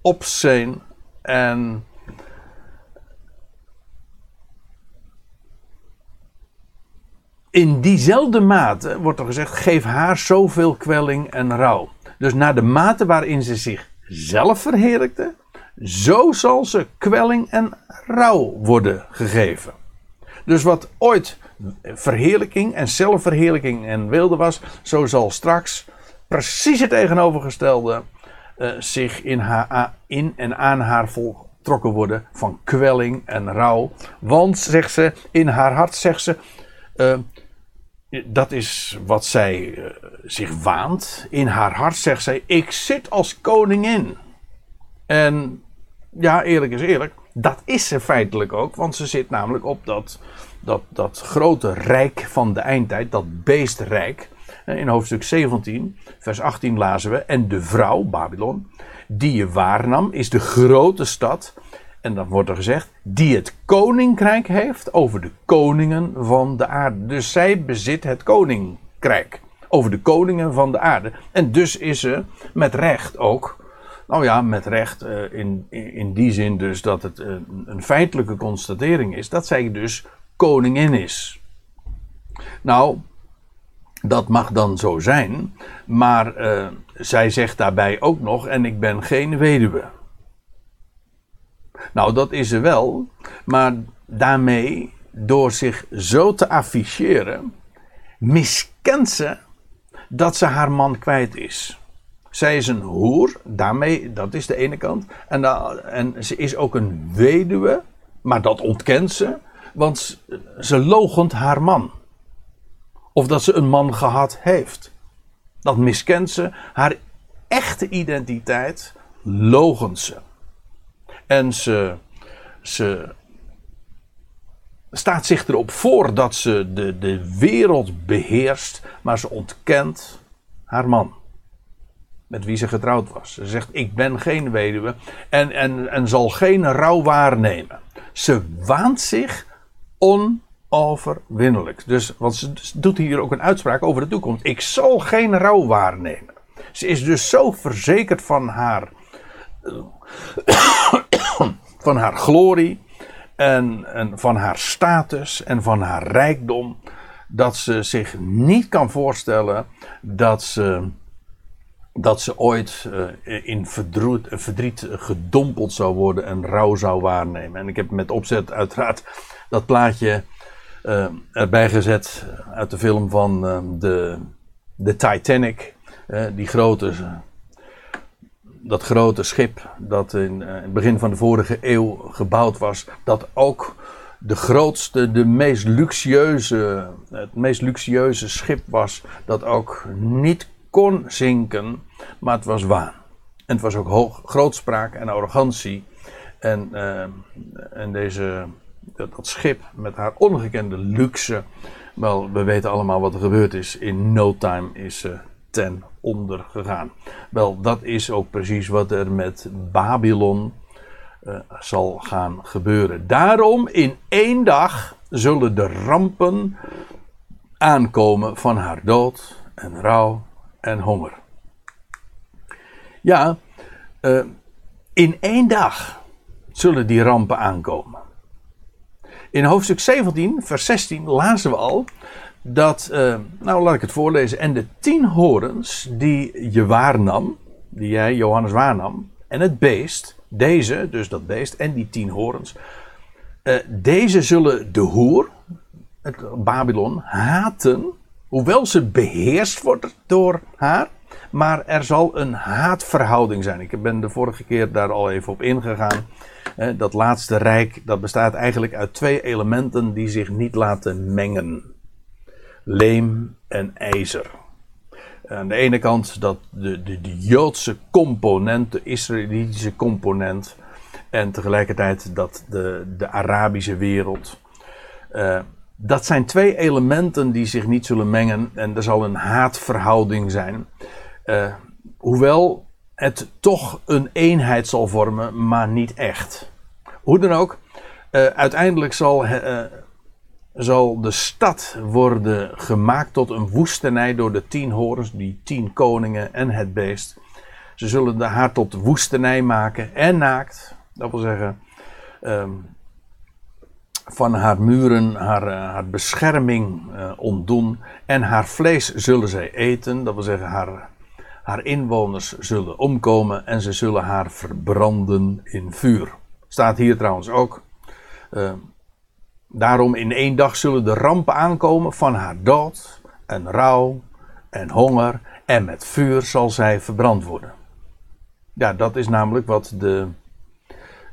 obscene en in diezelfde mate wordt er gezegd: geef haar zoveel kwelling en rouw. Dus naar de mate waarin ze zichzelf verheerlijkte, zo zal ze kwelling en rouw worden gegeven. Dus wat ooit verheerlijking en zelfverheerlijking en wilde was, zo zal straks precies het tegenovergestelde uh, zich in, haar, in en aan haar voltrokken worden van kwelling en rouw. Want, zegt ze, in haar hart zegt ze, uh, dat is wat zij uh, zich waant. In haar hart zegt zij: Ik zit als koningin. En ja, eerlijk is eerlijk, dat is ze feitelijk ook, want ze zit namelijk op dat, dat, dat grote rijk van de eindtijd, dat beestrijk. In hoofdstuk 17, vers 18 lazen we: En de vrouw, Babylon, die je waarnam, is de grote stad en dan wordt er gezegd, die het koninkrijk heeft over de koningen van de aarde. Dus zij bezit het koninkrijk over de koningen van de aarde. En dus is ze met recht ook, nou ja, met recht uh, in, in die zin dus dat het een, een feitelijke constatering is, dat zij dus koningin is. Nou, dat mag dan zo zijn, maar uh, zij zegt daarbij ook nog, en ik ben geen weduwe. Nou, dat is ze wel, maar daarmee, door zich zo te afficheren, miskent ze dat ze haar man kwijt is. Zij is een hoer, daarmee, dat is de ene kant. En, en ze is ook een weduwe, maar dat ontkent ze, want ze logent haar man. Of dat ze een man gehad heeft. Dat miskent ze. Haar echte identiteit logent ze. En ze, ze staat zich erop voor dat ze de, de wereld beheerst, maar ze ontkent haar man. Met wie ze getrouwd was. Ze zegt: Ik ben geen weduwe en, en, en zal geen rouw waarnemen. Ze waant zich onoverwinnelijk. Dus, want ze doet hier ook een uitspraak over de toekomst. Ik zal geen rouw waarnemen. Ze is dus zo verzekerd van haar van haar glorie en, en van haar status en van haar rijkdom, dat ze zich niet kan voorstellen dat ze, dat ze ooit uh, in verdriet, verdriet gedompeld zou worden en rouw zou waarnemen. En ik heb met opzet uiteraard dat plaatje uh, erbij gezet uit de film van uh, de de Titanic, eh, die grote, dat grote schip dat in eh, het begin van de vorige eeuw gebouwd was, dat ook de grootste, de meest luxueuze, het meest luxueuze schip was, dat ook niet kon zinken, maar het was waan. En het was ook hoog, grootspraak en arrogantie. En, uh, en deze, dat, schip met haar ongekende luxe. Wel, we weten allemaal wat er gebeurd is. In no time is ze ten onder gegaan. Wel, dat is ook precies wat er met Babylon uh, zal gaan gebeuren. Daarom, in één dag zullen de rampen aankomen van haar dood en rouw en honger. Ja, uh, in één dag zullen die rampen aankomen. In hoofdstuk 17, vers 16 lazen we al dat, uh, nou laat ik het voorlezen, en de tien horens die je waarnam, die jij Johannes waarnam, en het beest, deze, dus dat beest en die tien horens, uh, deze zullen de hoer, het Babylon, haten, hoewel ze beheerst wordt door haar, maar er zal een haatverhouding zijn. Ik ben de vorige keer daar al even op ingegaan. Dat laatste rijk dat bestaat eigenlijk uit twee elementen die zich niet laten mengen: leem en ijzer. Aan de ene kant dat de, de, de Joodse component, de Israëlitische component, en tegelijkertijd dat de, de Arabische wereld. Uh, dat zijn twee elementen die zich niet zullen mengen en er zal een haatverhouding zijn. Uh, hoewel het toch een eenheid zal vormen, maar niet echt. Hoe dan ook, uh, uiteindelijk zal, zal de stad worden gemaakt tot een woestenij door de tien horens, die tien koningen en het beest. Ze zullen de haar tot woestenij maken en naakt. Dat wil zeggen, um, van haar muren haar, haar bescherming uh, ontdoen. En haar vlees zullen zij eten. Dat wil zeggen, haar haar inwoners zullen omkomen en ze zullen haar verbranden in vuur. Staat hier trouwens ook. Uh, daarom in één dag zullen de rampen aankomen van haar dood en rouw en honger en met vuur zal zij verbrand worden. Ja, dat is namelijk wat, de,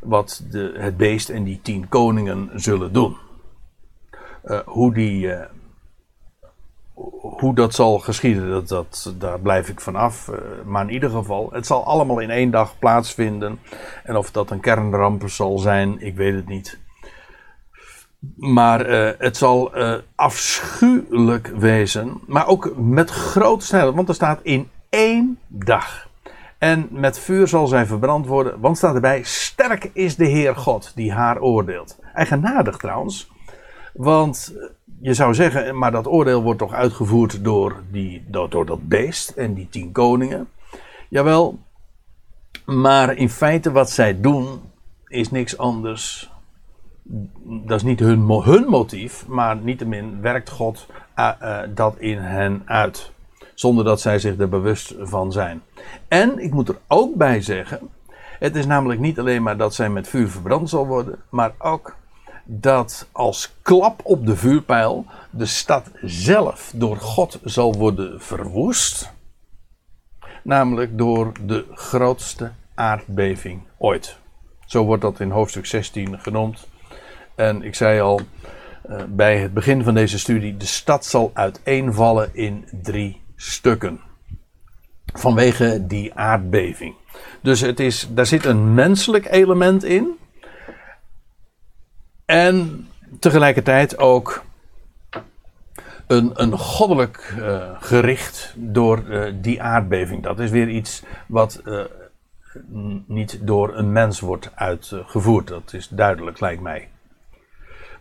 wat de, het beest en die tien koningen zullen doen. Uh, hoe die, uh, hoe dat zal geschieden, dat, dat, daar blijf ik vanaf. Uh, maar in ieder geval, het zal allemaal in één dag plaatsvinden. En of dat een kernramp zal zijn, ik weet het niet. Maar uh, het zal uh, afschuwelijk wezen. Maar ook met grote snelheid. Want er staat in één dag. En met vuur zal zij verbrand worden. Want staat erbij: Sterk is de Heer God die haar oordeelt. Eigenaardig trouwens. Want je zou zeggen, maar dat oordeel wordt toch uitgevoerd door, die, door dat beest en die tien koningen. Jawel, maar in feite wat zij doen is niks anders. Dat is niet hun, hun motief, maar niettemin werkt God uh, uh, dat in hen uit. Zonder dat zij zich er bewust van zijn. En ik moet er ook bij zeggen: het is namelijk niet alleen maar dat zij met vuur verbrand zal worden, maar ook dat als klap op de vuurpijl de stad zelf door God zal worden verwoest. Namelijk door de grootste aardbeving ooit. Zo wordt dat in hoofdstuk 16 genoemd. En ik zei al uh, bij het begin van deze studie: de stad zal uiteenvallen in drie stukken. Vanwege die aardbeving. Dus het is, daar zit een menselijk element in. En tegelijkertijd ook een, een goddelijk uh, gericht door uh, die aardbeving. Dat is weer iets wat niet door een mens wordt uitgevoerd. Dat is duidelijk, lijkt mij.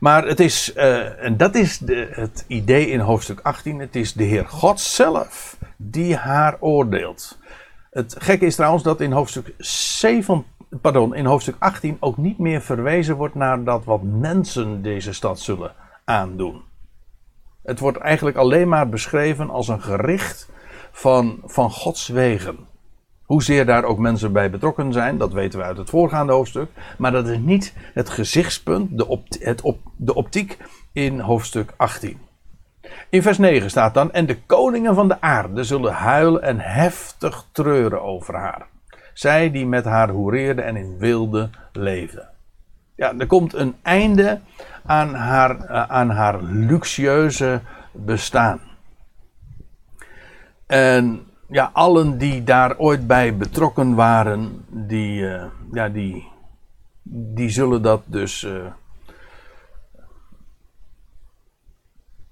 Maar het is, en dat is de, het idee in hoofdstuk 18, het is de Heer God zelf die haar oordeelt. Het gekke is trouwens dat in hoofdstuk 7, pardon, in hoofdstuk 18 ook niet meer verwezen wordt naar dat wat mensen deze stad zullen aandoen. Het wordt eigenlijk alleen maar beschreven als een gericht van, van Gods wegen. Hoezeer daar ook mensen bij betrokken zijn, dat weten we uit het voorgaande hoofdstuk. Maar dat is niet het gezichtspunt, de, het op, de optiek in hoofdstuk 18. In vers 9 staat dan: En de koningen van de aarde zullen huilen en heftig treuren over haar. Zij die met haar hoereerde en in wilde leefde. Ja, er komt een einde aan haar, eh, aan haar luxueuze bestaan. En ja, allen die daar ooit bij betrokken waren, die, uh, ja, die, die zullen dat dus uh,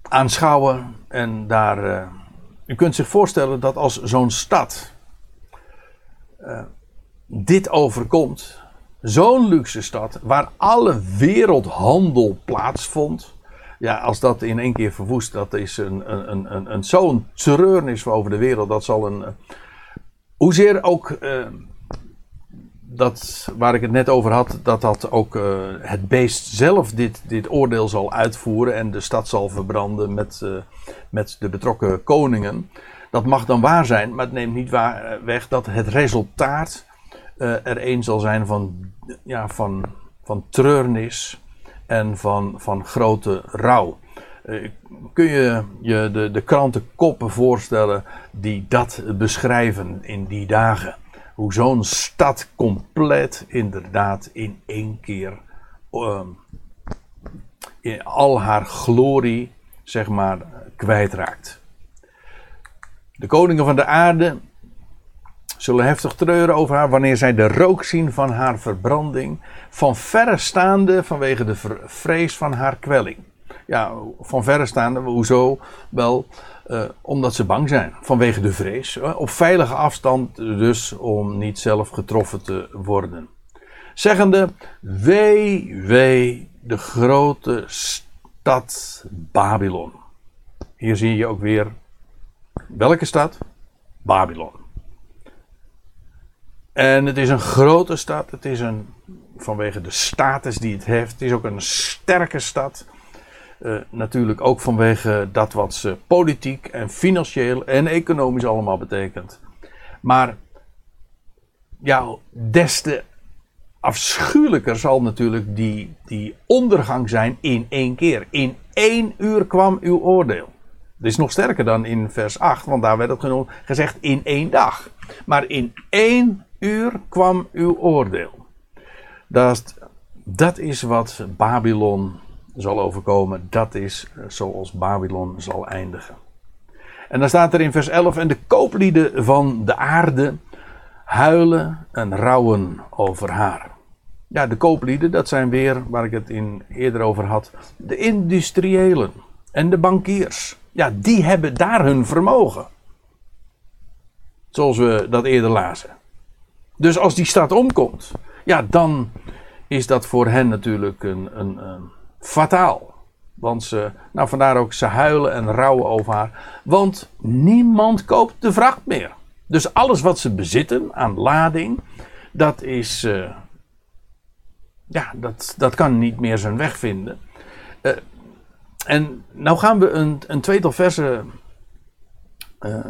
aanschouwen. En daar, uh, u kunt zich voorstellen dat als zo'n stad dit overkomt, zo'n luxe stad, waar alle wereldhandel plaatsvond. Ja, als dat in één keer verwoest, dat is een, een, een, een, zo'n treurnis over de wereld. Dat zal een. Hoezeer ook. Uh, dat waar ik het net over had, dat dat ook uh, het beest zelf dit, dit oordeel zal uitvoeren en de stad zal verbranden met, met de betrokken koningen. Dat mag dan waar zijn, maar het neemt niet weg dat het resultaat er een zal zijn van, ja, van, van treurnis en van, van grote rouw. Uh, kun je je de, de krantenkoppen voorstellen die dat beschrijven in die dagen? Hoe zo'n stad compleet inderdaad in één keer uh, in al haar glorie, zeg maar, kwijtraakt. De koningen van de aarde zullen heftig treuren over haar wanneer zij de rook zien van haar verbranding, van verre staande vanwege de vrees van haar kwelling. Ja, van verre staande, hoezo? Wel, uh, omdat ze bang zijn, vanwege de vrees. Op veilige afstand dus om niet zelf getroffen te worden. Zeggende, wee, wee, de grote stad Babylon. Hier zie je ook weer, welke stad? Babylon. En het is een grote stad. Het is een, vanwege de status die het heeft. Het is ook een sterke stad. Uh, natuurlijk ook vanwege dat wat ze politiek en financieel en economisch allemaal betekent. Maar ja, des te afschuwelijker zal natuurlijk die, die ondergang zijn in één keer. In één uur kwam uw oordeel. Dat is nog sterker dan in vers 8, want daar werd het genoemd, gezegd in één dag. Maar in één uur kwam uw oordeel. Dat, dat is wat Babylon zal overkomen. Dat is zoals Babylon zal eindigen. En dan staat er in vers 11: En de kooplieden van de aarde huilen en rouwen over haar. Ja, de kooplieden, dat zijn weer, waar ik het in eerder over had, de industriëlen en de bankiers. Ja, die hebben daar hun vermogen. Zoals we dat eerder lazen. Dus als die stad omkomt, ja, dan is dat voor hen natuurlijk een, een, fataal. Want ze, nou vandaar ook, ze huilen en rouwen over haar. Want niemand koopt de vracht meer. Dus alles wat ze bezitten aan lading, dat is. Uh, ja, dat, dat kan niet meer zijn weg vinden. Uh, en nou gaan we een, een tweetal versen uh,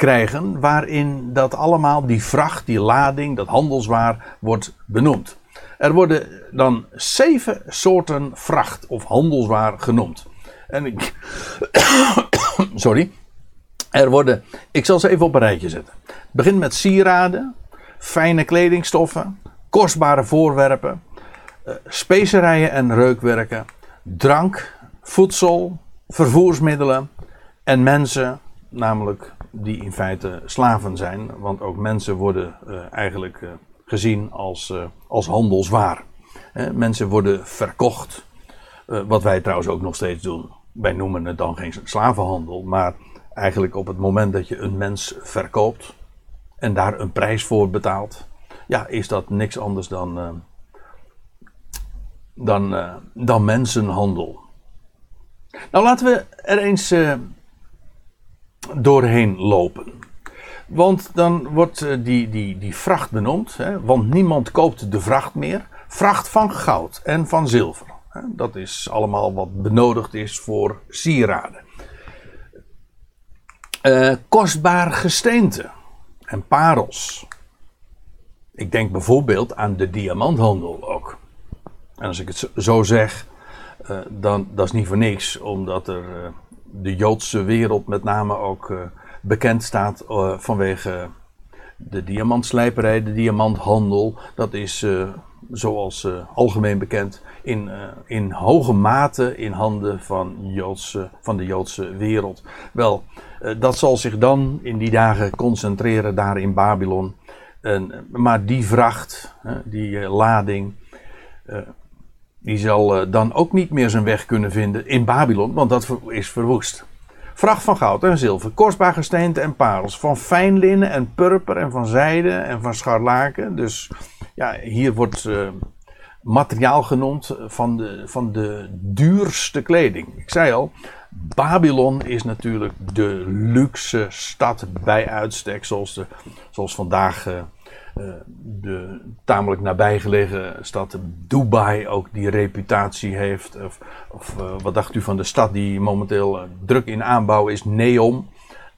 krijgen waarin dat allemaal, die vracht, die lading, dat handelswaar wordt benoemd. Er worden dan zeven soorten vracht of handelswaar genoemd. En ik. sorry. Er worden. Ik zal ze even op een rijtje zetten. Het begint met sieraden, fijne kledingstoffen, kostbare voorwerpen, uh, specerijen en reukwerken, drank, voedsel, vervoersmiddelen en mensen, namelijk die in feite slaven zijn. Want ook mensen worden uh, eigenlijk uh, gezien als, uh, als handelswaar. mensen worden verkocht. wat wij trouwens ook nog steeds doen. Wij noemen het dan geen slavenhandel. Maar eigenlijk op het moment dat je een mens verkoopt. En daar een prijs voor betaalt. Ja, is dat niks anders dan. dan, dan mensenhandel. Nou, laten we er eens doorheen lopen. Want dan wordt eh, die, die, die vracht benoemd, hè, want niemand koopt de vracht meer. Vracht van goud en van zilver. Hè, dat is allemaal wat benodigd is voor sieraden. Uh, kostbaar gesteente en parels. Ik denk bijvoorbeeld aan de diamanthandel ook. En als ik het zo zeg, uh, dan dat is niet voor niks, omdat er de Joodse wereld met name ook bekend staat vanwege de diamantslijperij, de diamanthandel. Dat is zoals algemeen bekend in, in hoge mate in handen van, Joodse, van de Joodse wereld. Wel, dat zal zich dan in die dagen concentreren daar in Babylon. En, maar die vracht, die lading, die zal dan ook niet meer zijn weg kunnen vinden in Babylon, want dat is verwoest. Vracht van goud en zilver, kostbaar gesteente en parels, van fijn linnen en purper en van zijde en van scharlaken. Dus ja, hier wordt uh, materiaal genoemd van de, van de duurste kleding. Ik zei al, Babylon is natuurlijk de luxe stad bij uitstek, zoals, de, zoals vandaag de tamelijk nabijgelegen stad Dubai ook die reputatie heeft. Of, of uh, wat dacht u van de stad die momenteel druk in aanbouw is, Neom,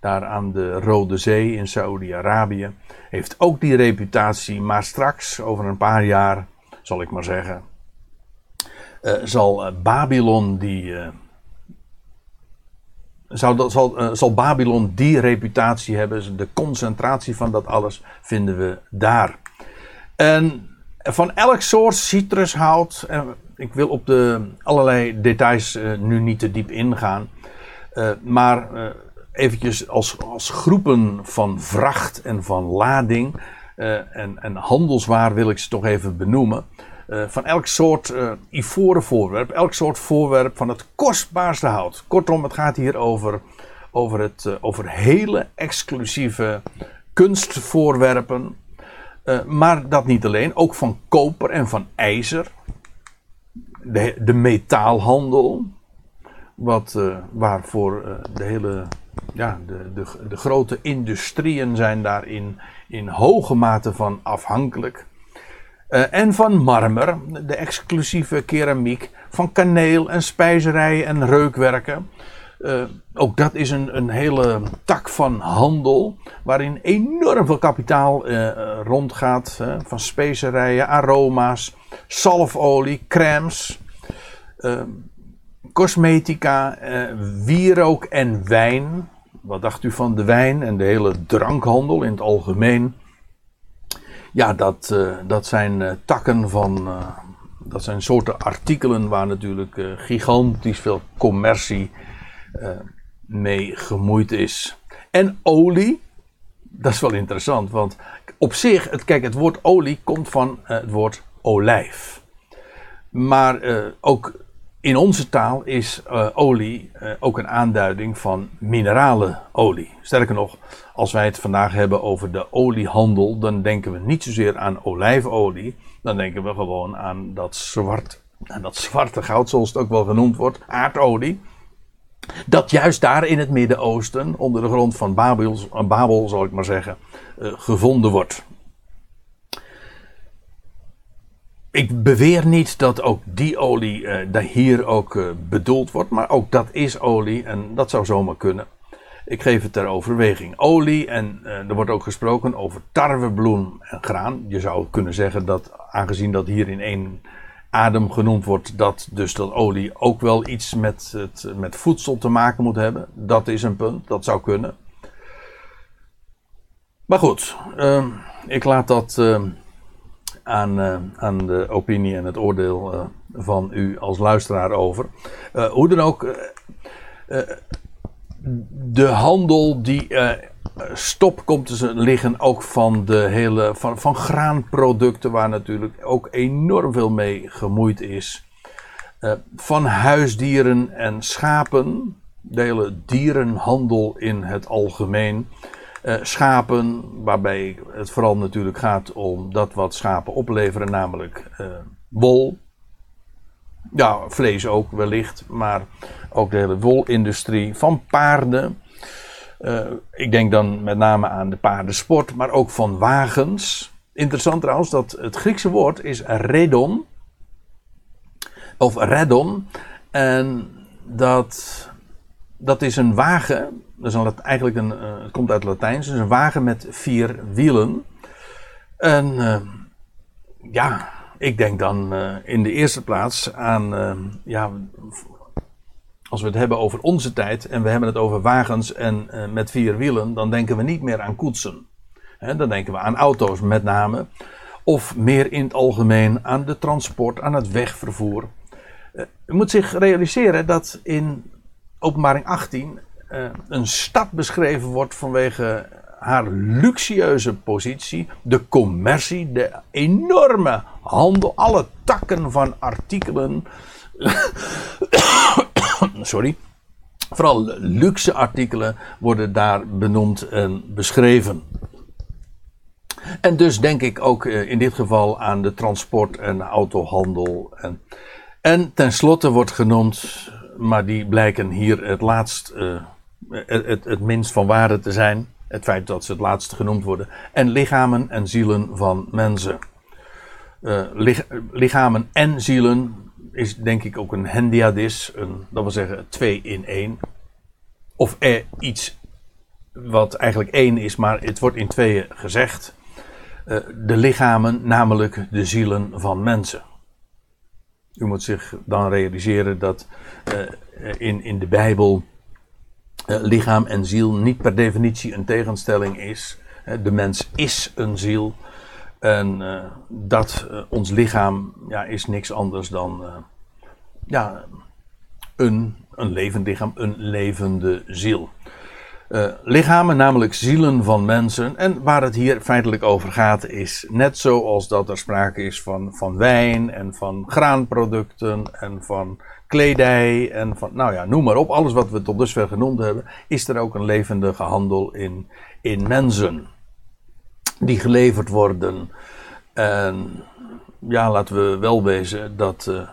daar aan de Rode Zee in Saoedi-Arabië. Heeft ook die reputatie, maar straks, over een paar jaar, zal ik maar zeggen, zal Babylon die zal, zal, uh, zal Babylon die reputatie hebben? De concentratie van dat alles vinden we daar. En van elk soort citrushout. Ik wil op de allerlei details uh, nu niet te diep ingaan. Uh, maar eventjes als, als groepen van vracht en van lading. en, en handelswaar wil ik ze toch even benoemen. Uh, van elk soort uh, ivoren voorwerp, elk soort voorwerp van het kostbaarste hout. Kortom, het gaat hier over, over, het, uh, over hele exclusieve kunstvoorwerpen. maar dat niet alleen, ook van koper en van ijzer. De, de metaalhandel, wat, waarvoor de hele ja, de, de, de grote industrieën zijn daar in, in hoge mate van afhankelijk. Uh, en van marmer, de exclusieve keramiek, van kaneel en spijzerijen en reukwerken. Uh, ook dat is een, een hele tak van handel, waarin enorm veel kapitaal uh, rondgaat. van specerijen, aroma's, zalfolie, crèmes, cosmetica, wierook en wijn. Wat dacht u van de wijn en de hele drankhandel in het algemeen? Ja, dat, uh, dat zijn uh, takken van. Uh, dat zijn soorten artikelen waar natuurlijk gigantisch veel commercie mee gemoeid is. En olie, dat is wel interessant, want op zich, het, kijk, het woord olie komt van het woord olijf. Maar ook in onze taal is uh, olie uh, ook een aanduiding van mineralenolie. Sterker nog, als wij het vandaag hebben over de oliehandel, dan denken we niet zozeer aan olijfolie. Dan denken we gewoon aan dat, zwart, dat zwarte goud, zoals het ook wel genoemd wordt, aardolie. Dat juist daar in het Midden-Oosten, onder de grond van Babel, Babel zal ik maar zeggen, uh, gevonden wordt. Ik beweer niet dat ook die olie uh, daar hier ook uh, bedoeld wordt, maar ook dat is olie en dat zou zomaar kunnen. Ik geef het ter overweging. Olie en uh, er wordt ook gesproken over tarwebloem en graan. Je zou kunnen zeggen dat, aangezien dat hier in één adem genoemd wordt, dat dus dat olie ook wel iets met, het, met voedsel te maken moet hebben. Dat is een punt, dat zou kunnen. Maar goed, ehm, ik laat dat ehm, aan, uh, aan de opinie en het oordeel uh, van u als luisteraar over. Uh, hoe dan ook, de handel die stop komt te liggen ook van de hele van, van graanproducten waar natuurlijk ook enorm veel mee gemoeid is. van huisdieren en schapen, de hele dierenhandel in het algemeen. Uh, schapen, waarbij het vooral natuurlijk gaat om dat wat schapen opleveren, namelijk uh, wol. Ja, vlees ook wellicht, maar ook de hele wolindustrie van paarden. Uh, ik denk dan met name aan de paardensport, maar ook van wagens. Interessant trouwens dat het Griekse woord is redon. Of redon. En dat, dat is een wagen dat is een, eigenlijk een, uh, het komt uit Latijns. Is een wagen met vier wielen. En uh, ja, ik denk dan uh, in de eerste plaats aan ja, als we het hebben over onze tijd en we hebben het over wagens en met vier wielen, dan denken we niet meer aan koetsen. Dan denken we aan auto's met name. Of meer in het algemeen aan de transport, aan het wegvervoer. U moet zich realiseren dat in openbaring 18 uh, een stad beschreven wordt vanwege haar luxueuze positie, de commercie, de enorme handel, alle takken van artikelen. Sorry. Vooral luxe artikelen worden daar benoemd en beschreven. En dus denk ik ook eh, in dit geval aan de transport- en autohandel. En, en tenslotte wordt genoemd, maar die blijken hier het laatst, uh, het, het, minst van waarde te zijn het feit dat ze het laatste genoemd worden. En lichamen en zielen van mensen. Uh, lichamen en zielen is denk ik ook een hendiadis. Een, dat wil zeggen twee in één. Of er iets wat eigenlijk één is, maar het wordt in tweeën gezegd. Uh, de lichamen, namelijk de zielen van mensen. U moet zich dan realiseren dat uh, in, in de Bijbel uh, lichaam en ziel niet per definitie een tegenstelling is. de mens is een ziel. En dat ons lichaam ja, is niks anders dan ja, een, een levend lichaam, een levende ziel. Lichamen, namelijk zielen van mensen. En waar het hier feitelijk over gaat, is net zoals dat er sprake is van, van wijn en van graanproducten en van kledij en van, nou ja, noem maar op. Alles wat we tot dusver genoemd hebben, is er ook een levendige handel in, in mensen. Die geleverd worden. En ja, laten we wel wezen dat uh,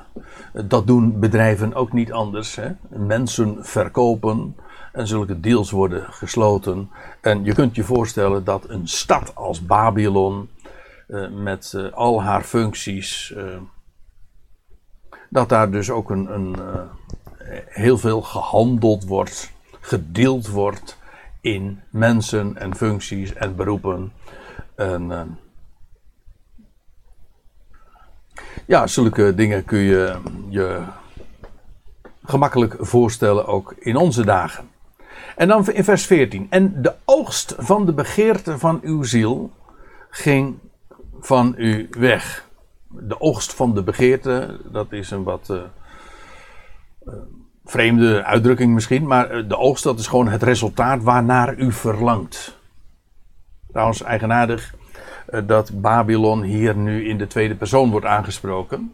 dat doen bedrijven ook niet anders. Hè? Mensen verkopen en zulke deals worden gesloten. En je kunt je voorstellen dat een stad als Babylon uh, met uh, al haar functies dat daar dus ook een, een heel veel gehandeld wordt, gedeeld wordt in mensen en functies en beroepen. En, ja, zulke dingen kun je je gemakkelijk voorstellen ook in onze dagen. En dan in vers 14. En de oogst van de begeerte van uw ziel ging van u weg de oogst van de begeerte, dat is een wat uh, uh, vreemde uitdrukking misschien, maar eh, de oogst dat is gewoon het resultaat waarnaar u verlangt. Trouwens, eigenaardig dat Babylon hier nu in de tweede persoon wordt aangesproken.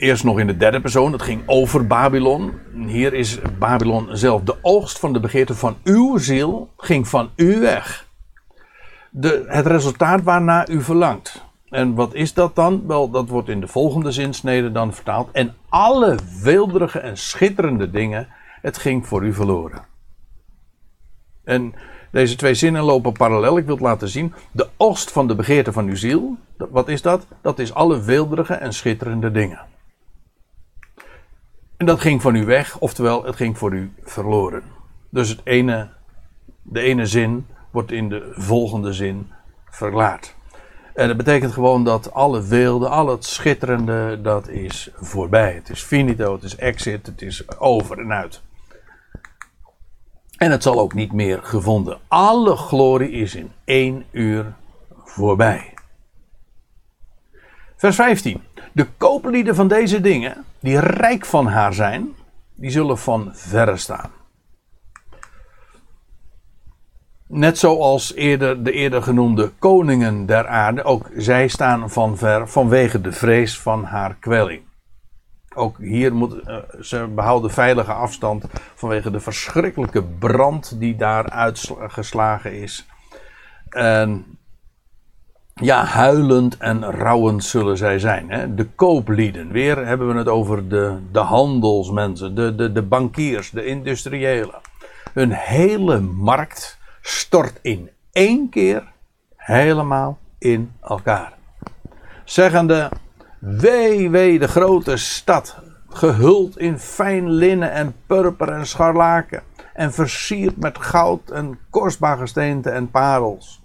Eerst nog in de derde persoon, het ging over Babylon. Hier is Babylon zelf. De oogst van de begeerte van uw ziel ging van u weg. De, het resultaat waarnaar u verlangt. En wat is dat dan? Wel, dat wordt in de volgende zinsnede dan vertaald. En alle weelderige en schitterende dingen, het ging voor u verloren. En deze twee zinnen lopen parallel. Ik wil het laten zien. De oogst van de begeerte van uw ziel, wat is dat? Dat is alle weelderige en schitterende dingen. En dat ging van u weg, oftewel het ging voor u verloren. Dus het ene, de ene zin wordt in de volgende zin verklaard. En dat betekent gewoon dat alle weelde, al het schitterende, dat is voorbij. Het is finito, het is exit, het is over en uit. En het zal ook niet meer gevonden. Alle glorie is in één uur voorbij. Vers 15. De kooplieden van deze dingen, die rijk van haar zijn, die zullen van verre staan. Net zoals eerder, de eerder genoemde koningen der aarde, ook zij staan van ver vanwege de vrees van haar kwelling. Ook hier moet uh, ze behouden veilige afstand vanwege de verschrikkelijke brand die daar uitgeslagen is. En ja, huilend en rouwend zullen zij zijn. Hè? De kooplieden. Weer hebben we het over de, de handelsmensen, de, de, de bankiers, de industriëlen. Hun hele markt stort in één keer helemaal in elkaar. Zeggende, wee, wee, de grote stad, gehuld in fijn linnen en purper en scharlaken, en versierd met goud en kostbaar gesteente en parels.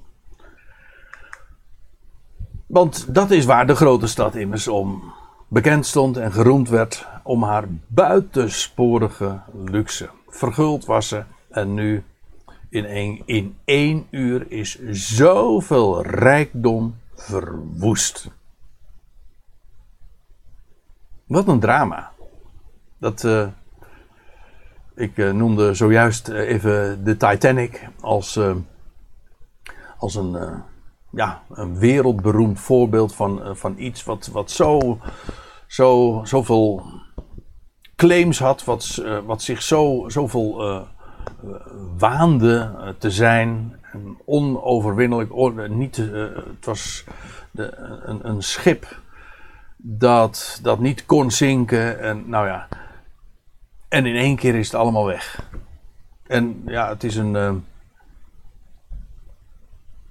Want dat is waar de grote stad immers om bekend stond en geroemd werd om haar buitensporige luxe. Verguld was ze en nu in één, in één uur is zoveel rijkdom verwoest. Wat een drama. Dat, uh, ik uh, noemde zojuist even de Titanic als, als een, ja, een wereldberoemd voorbeeld van, van iets wat, wat zo, zo, zoveel claims had, wat, wat zich zo, zoveel waande te zijn. Onoverwinnelijk, niet, het was de, een, een schip dat, dat niet kon zinken. En nou ja. En in één keer is het allemaal weg. En ja, het is een, uh,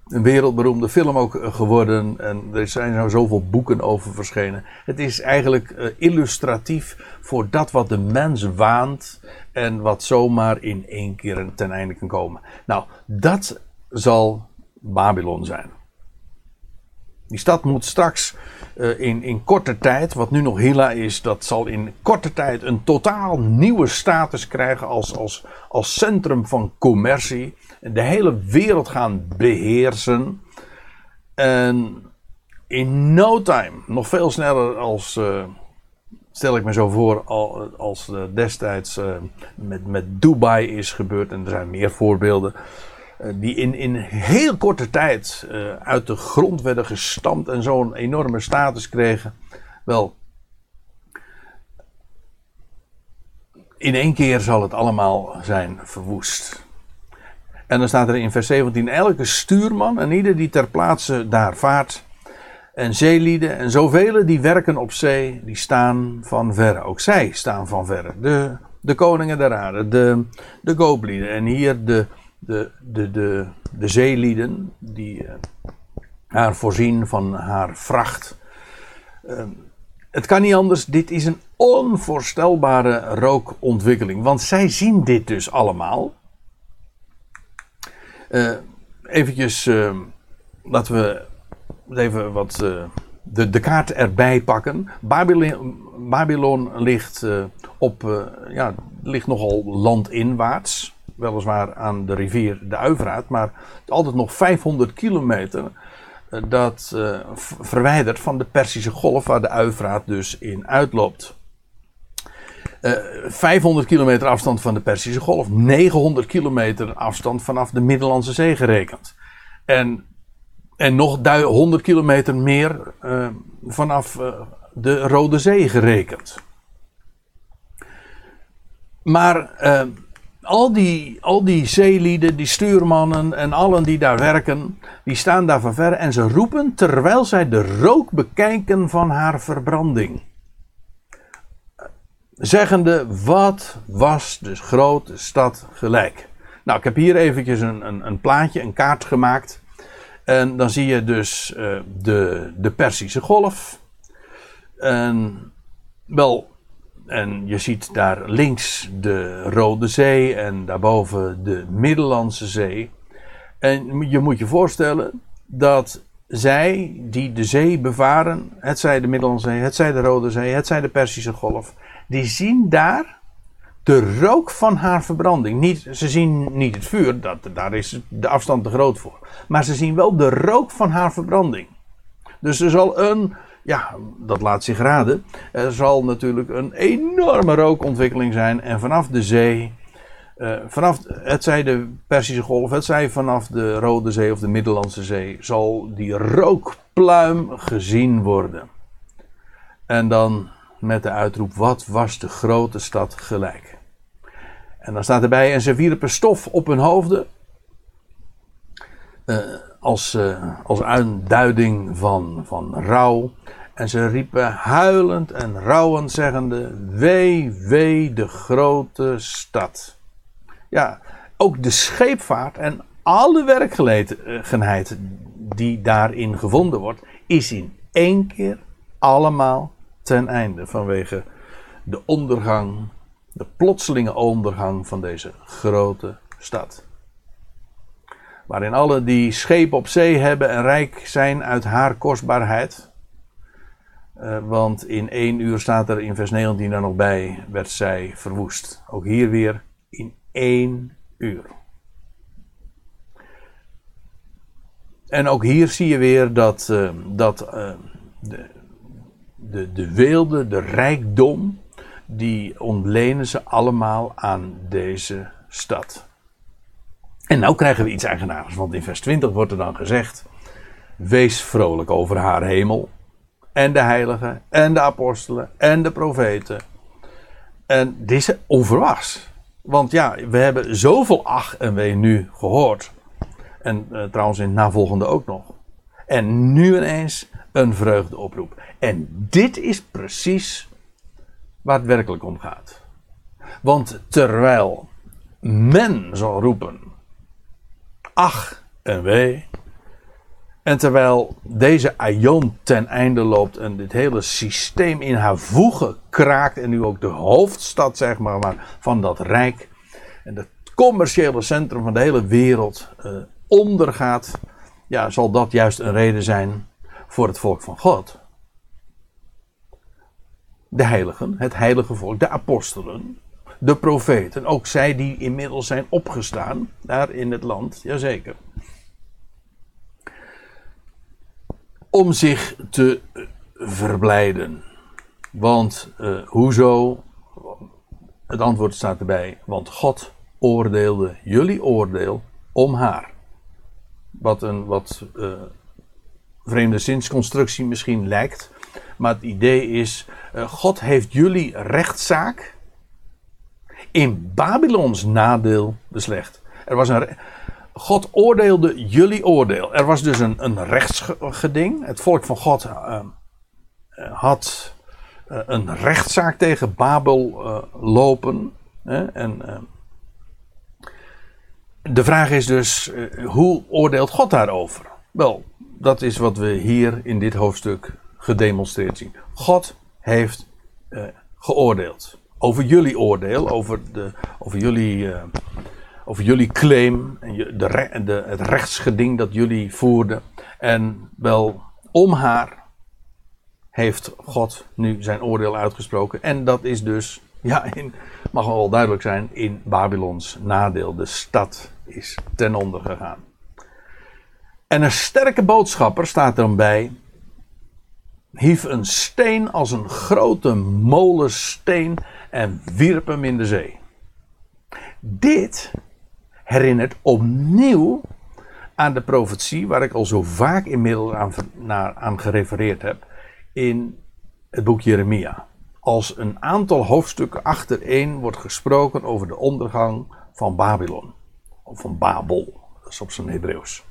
een wereldberoemde film ook eh, geworden. En er zijn nou zoveel boeken over verschenen. Het is eigenlijk uh, illustratief voor dat wat de mens waant. En wat zomaar in één keer ten einde kan komen. Nou, dat zal Babylon zijn. Die stad moet straks uh, in, in korte tijd, wat nu nog Hilla is, dat zal in korte tijd een totaal nieuwe status krijgen als, als, als centrum van commercie. De hele wereld gaan beheersen. En in no time, nog veel sneller als, uh, stel ik me zo voor, als destijds met, met Dubai is gebeurd. En er zijn meer voorbeelden. Eh, die in, in heel korte tijd uh, uit de grond werden gestampt en zo'n enorme status kregen. Wel, in één keer zal het allemaal zijn verwoest. En dan staat er in vers 17: elke stuurman en ieder die ter plaatse daar vaart. En zeelieden en zoveel die werken op zee, die staan van verre. Ook zij staan van verre. De, de koningen der aarde, de, de gooplieden en hier de, de, de, de, de zeelieden die uh, haar voorzien van haar vracht. Uh, het kan niet anders, dit is een onvoorstelbare rookontwikkeling. Want zij zien dit dus allemaal. Uh, eventjes, laten we even wat de, de kaart erbij pakken. Babylon, Babylon ligt, op, ja, ligt nogal landinwaarts weliswaar aan de rivier de Uivraat, maar altijd nog 500 kilometer uh, dat uh, verwijderd van de Persische golf waar de Uivraat dus in uitloopt. Uh, eh, 500 kilometer afstand van de Persische golf, 900 kilometer afstand vanaf de Middellandse Zee gerekend. En, en nog 100 kilometer meer vanaf de Rode Zee gerekend. Maar al die, al die zeelieden, die stuurmannen en allen die daar werken, die staan daar van ver en ze roepen terwijl zij de rook bekijken van haar verbranding. Zeggende, wat was de grote stad gelijk? Nou, ik heb hier eventjes een, een, een plaatje, een kaart gemaakt. En dan zie je dus uh, de, de Persische golf. En wel, en je ziet daar links de Rode Zee en daarboven de Middellandse Zee. En je moet je voorstellen dat zij die de zee bevaren, het zij de Middellandse Zee, het zij de Rode Zee, het zij de Persische Golf, die zien daar de rook van haar verbranding. Niet, ze zien niet het vuur, dat, daar is de afstand te groot voor. Maar ze zien wel de rook van haar verbranding. Dus er zal een ja, dat laat zich raden. Er zal natuurlijk een enorme rookontwikkeling zijn. En vanaf de zee, uh, vanaf het zij de Persische Golf, het zij vanaf de Rode Zee of de Middellandse Zee, zal die rookpluim gezien worden. En dan met de uitroep: Wat was de grote stad gelijk? En dan staat erbij: En ze wierpen stof op hun hoofden. Uh, als, uh, als uitduiding van, van rouw. En ze riepen huilend en rouwend zeggende: Wee, wee de grote stad. Ja, ook de scheepvaart en alle werkgelegenheid die daarin gevonden wordt, is in één keer allemaal ten einde vanwege de ondergang, de plotselinge ondergang van deze grote stad. Waarin alle die schepen op zee hebben en rijk zijn uit haar kostbaarheid, Uh, want in één uur staat er in vers 19 er nog bij, werd zij verwoest. Ook hier weer in één uur. En ook hier zie je weer dat, uh, dat uh, de, de, de weelde, de rijkdom, die ontlenen ze allemaal aan deze stad. En nou krijgen we iets eigenaars, want in vers 20 wordt er dan gezegd: Wees vrolijk over haar hemel, en de heiligen, en de apostelen, en de profeten. En deze onverwachts. Want ja, we hebben zoveel ach en wee nu gehoord. En uh, trouwens in het navolgende ook nog. En nu ineens een vreugdeoproep. En dit is precies waar het werkelijk om gaat. Want terwijl men zal roepen: ach en wee. En terwijl deze aion ten einde loopt en dit hele systeem in haar voegen kraakt en nu ook de hoofdstad zeg maar, van dat rijk en het commerciële centrum van de hele wereld uh, ondergaat, ja, zal dat juist een reden zijn voor het volk van God. De heiligen, het heilige volk, de apostelen, de profeten, ook zij die inmiddels zijn opgestaan daar in het land, jazeker. Om zich te verblijden. Want uh, hoezo? Het antwoord staat erbij. Want God oordeelde jullie oordeel om haar. Wat een wat uh, vreemde zinsconstructie misschien lijkt. Maar het idee is: uh, God heeft jullie rechtszaak in Babylons nadeel beslecht. Er was een, God oordeelde jullie oordeel. Er was dus een, een rechtsgeding. Het volk van God uh, had uh, een rechtszaak tegen Babel lopen. en de vraag is dus, hoe oordeelt God daarover? Wel, dat is wat we hier in dit hoofdstuk gedemonstreerd zien. God heeft geoordeeld over jullie oordeel, over, de, over, jullie, uh, over jullie claim, de, de, het rechtsgeding dat jullie voerden. En wel om haar heeft God nu zijn oordeel uitgesproken. En dat is dus, ja, in, mag wel duidelijk zijn, in Babylons nadeel. De stad is ten onder gegaan. En een sterke boodschapper staat dan bij hief een steen als een grote molensteen en wierp hem in de zee. Dit herinnert opnieuw aan de profetie waar ik al zo vaak inmiddels aan, naar, gerefereerd heb in het boek Jeremia. Als een aantal hoofdstukken achtereen wordt gesproken over de ondergang van Babylon. Of van Babel, dat is op zijn Hebreeuws.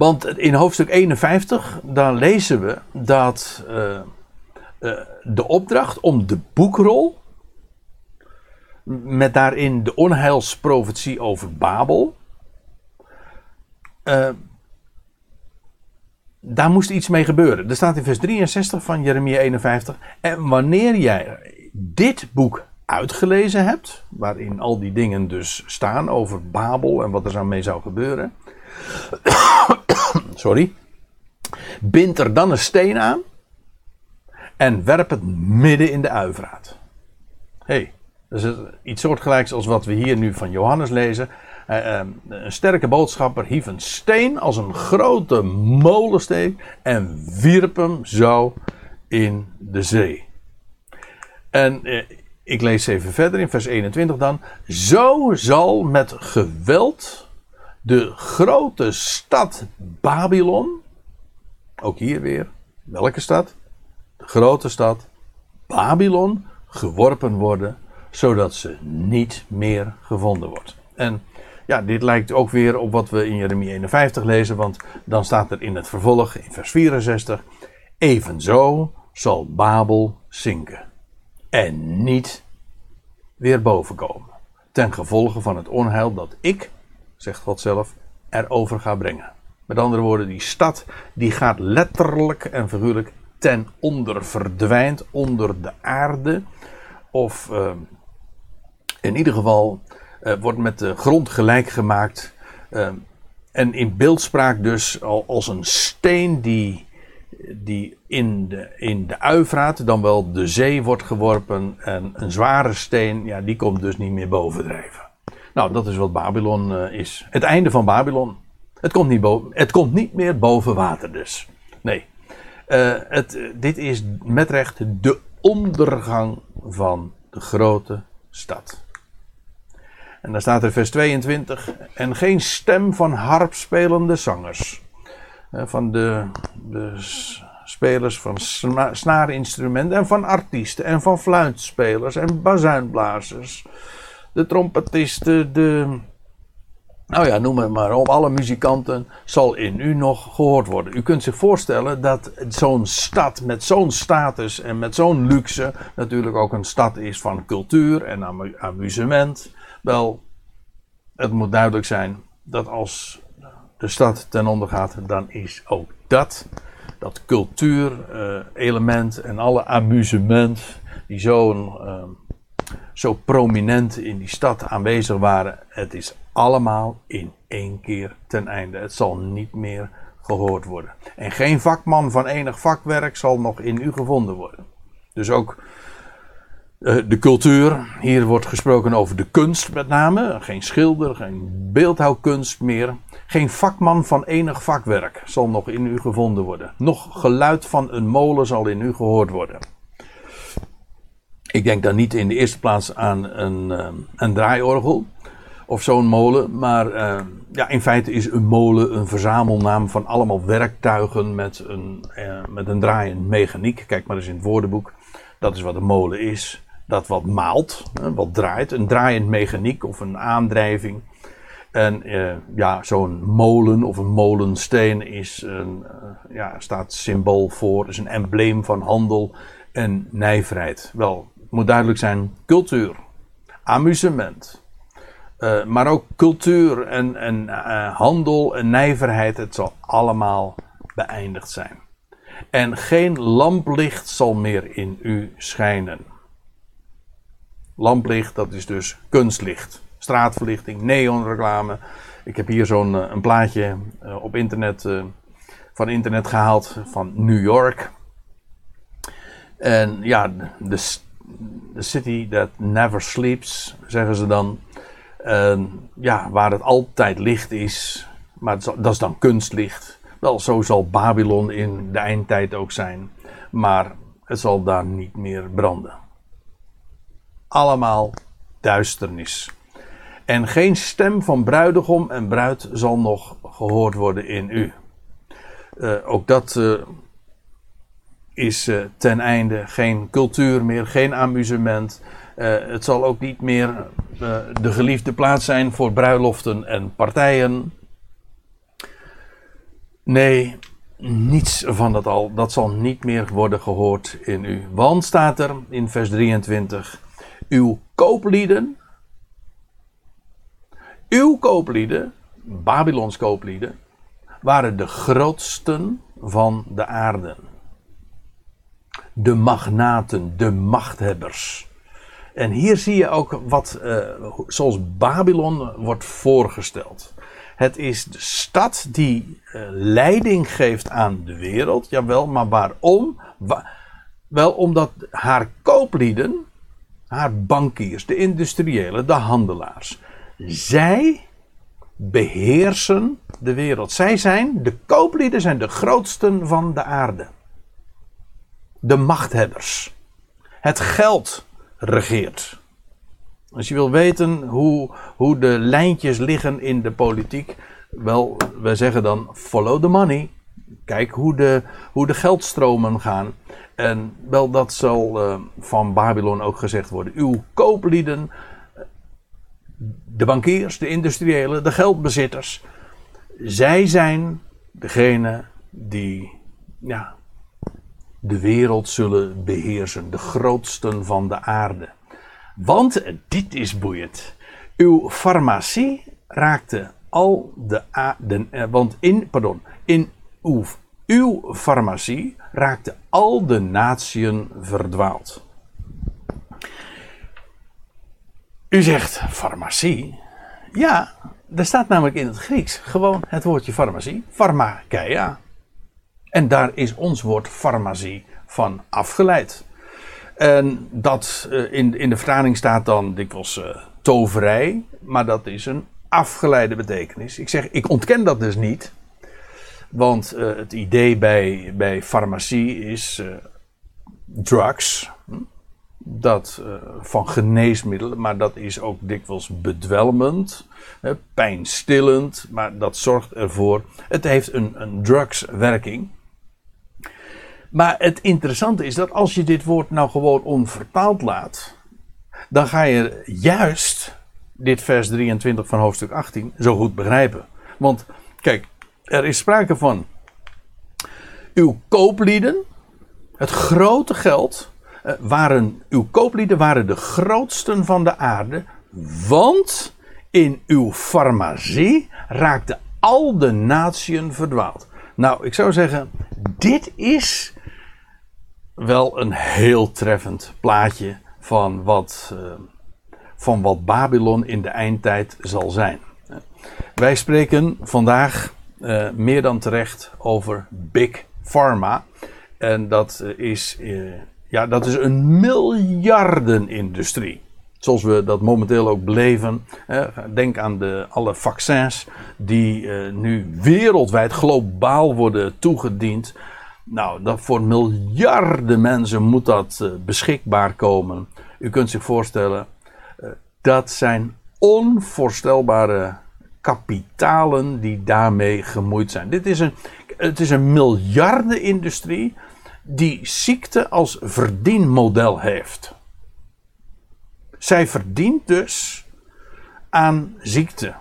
Want in hoofdstuk 51, dan lezen we dat uh, uh, de opdracht om de boekrol, met daarin de onheilsprofetie over Babel, uh, daar moest iets mee gebeuren. Er staat in vers 63 van Jeremia 51, en wanneer jij dit boek uitgelezen hebt, waarin al die dingen dus staan over Babel en wat er mee zou gebeuren, sorry, bind er dan een steen aan en werp het midden in de uivraat. hey, dat is iets soortgelijks als wat we hier nu van Johannes lezen. Uh, een sterke boodschapper hief een steen als een grote molensteen en wierp hem zo in de zee. En uh, ik lees even verder in vers 21 dan. Zo zal met geweld de grote stad Babylon, ook hier weer, welke stad? De grote stad Babylon geworpen worden, zodat ze niet meer gevonden wordt. En ja, dit lijkt ook weer op wat we in Jeremia 51 lezen, want dan staat er in het vervolg, in vers 64, evenzo zal Babel zinken en niet weer bovenkomen, ten gevolge van het onheil dat ik zegt God zelf, erover gaat brengen. Met andere woorden, die stad die gaat letterlijk en figuurlijk ten onder, verdwijnt onder de aarde. Of uh, in ieder geval uh, wordt met de grond gelijk gemaakt. Uh, en in beeldspraak dus al als een steen die, die in de, in de Uivraat, dan wel de zee wordt geworpen. En een zware steen, ja, die komt dus niet meer bovendrijven. Nou, dat is wat Babylon uh, is. Het einde van Babylon. Het komt niet, het komt niet meer boven water dus. Nee. Uh, het, dit is met recht de ondergang van de grote stad. En dan staat er vers 22. En geen stem van harpspelende zangers. Van de, de spelers van snaarinstrumenten en van artiesten en van fluitspelers en bazuinblazers. De trompetisten, de... Nou ja, noem het maar op. Alle muzikanten zal in u nog gehoord worden. U kunt zich voorstellen dat zo'n stad met zo'n status en met zo'n luxe natuurlijk ook een stad is van cultuur en amusement. Wel, het moet duidelijk zijn dat als de stad ten onder gaat, dan is ook dat, dat cultuurelement uh, en alle amusement die zo, uh, zo prominent in die stad aanwezig waren, het is allemaal in één keer ten einde. Het zal niet meer gehoord worden. En geen vakman van enig vakwerk zal nog in u gevonden worden. Dus ook eh, de cultuur. Hier wordt gesproken over de kunst met name. Geen schilder, geen beeldhouwkunst meer. Geen vakman van enig vakwerk zal nog in u gevonden worden. Nog geluid van een molen zal in u gehoord worden. Ik denk dan niet in de eerste plaats aan een, uh, een draaiorgel of zo'n molen. Maar uh, ja, in feite is een molen een verzamelnaam van allemaal werktuigen met een, uh, met een draaiend mechaniek. Kijk maar eens in het woordenboek. Dat is wat een molen is dat wat maalt, wat draait. Een draaiend mechaniek of een aandrijving. En uh, ja, zo'n molen of een molensteen is een, uh, ja, staat symbool voor, is een embleem van handel en nijverheid. Wel, moet duidelijk zijn, cultuur, amusement, uh, maar ook cultuur en, en handel en nijverheid, het zal allemaal beëindigd zijn. En geen lamplicht zal meer in u schijnen. Lamplicht, dat is dus kunstlicht. Straatverlichting, neonreclame. Ik heb hier zo'n uh, een plaatje op internet, van internet gehaald van New York. En ja, de, the city that never sleeps, zeggen ze dan. ja, waar het altijd licht is. Maar dat is dan kunstlicht. Wel, zo zal Babylon in de eindtijd ook zijn. Maar het zal daar niet meer branden allemaal duisternis. En geen stem van bruidegom en bruid zal nog gehoord worden in u. Uh, ook dat uh, is uh, ten einde geen cultuur meer, geen amusement. het zal ook niet meer de geliefde plaats zijn voor bruiloften en partijen. Nee, niets van dat al. Dat zal niet meer worden gehoord in u. Want staat er in vers 23 uw kooplieden, uw kooplieden, Babylons kooplieden, waren de grootsten van de aarde. De magnaten, de machthebbers. En hier zie je ook wat, uh, zoals Babylon wordt voorgesteld. Het is de stad die uh, leiding geeft aan de wereld, jawel, maar waarom? Wa wel omdat haar kooplieden, haar bankiers, de industriëlen, de handelaars. Zij beheersen de wereld. Zij zijn, de kooplieden zijn de grootsten van de aarde. De machthebbers. Het geld regeert. Als je wil weten hoe, hoe de lijntjes liggen in de politiek, wel, wij zeggen dan follow the money. Kijk hoe de, hoe de geldstromen gaan. En wel, dat zal uh, van Babylon ook gezegd worden. Uw kooplieden, de bankiers, de industriëlen, de geldbezitters. Zij zijn degene die ja, de wereld zullen beheersen. De grootsten van de aarde. Want, dit is boeiend. Uw farmacie raakte al de, de eh, want in, pardon, in uw, uw farmacie raakte al de natieën verdwaald. U zegt farmacie. Ja, er staat namelijk in het Grieks gewoon het woordje farmacie. Pharmakeia. En daar is ons woord farmacie van afgeleid. En dat uh, in, in de vertaling staat dan dikwijls uh, toverij, maar dat is een afgeleide betekenis. Ik zeg, ik ontken dat dus niet. Want uh, het idee bij, bij farmacie is drugs. Hm? Dat van geneesmiddelen, maar dat is ook dikwijls bedwelmend, pijnstillend, maar dat zorgt ervoor. Het heeft een, een drugswerking. Maar het interessante is dat als je dit woord nou gewoon onvertaald laat, dan ga je juist dit vers 23 van hoofdstuk 18 zo goed begrijpen. Want kijk, er is sprake van uw kooplieden, het grote geld, eh, waren, uw kooplieden waren de grootsten van de aarde, want in uw farmacie raakten al de natieën verdwaald. Nou, ik zou zeggen, dit is wel een heel treffend plaatje van wat, uh, van wat Babylon in de eindtijd zal zijn. Wij spreken vandaag uh, meer dan terecht over Big Pharma. En dat is, uh, ja, dat is een miljardenindustrie. Zoals we dat momenteel ook beleven. Denk aan de, alle vaccins die nu wereldwijd globaal worden toegediend. Nou, dat voor miljarden mensen moet dat uh, beschikbaar komen. U kunt zich voorstellen, uh, dat zijn onvoorstelbare kapitalen die daarmee gemoeid zijn. Dit is een, het is een miljardenindustrie die ziekte als verdienmodel heeft. Zij verdient dus aan ziekte.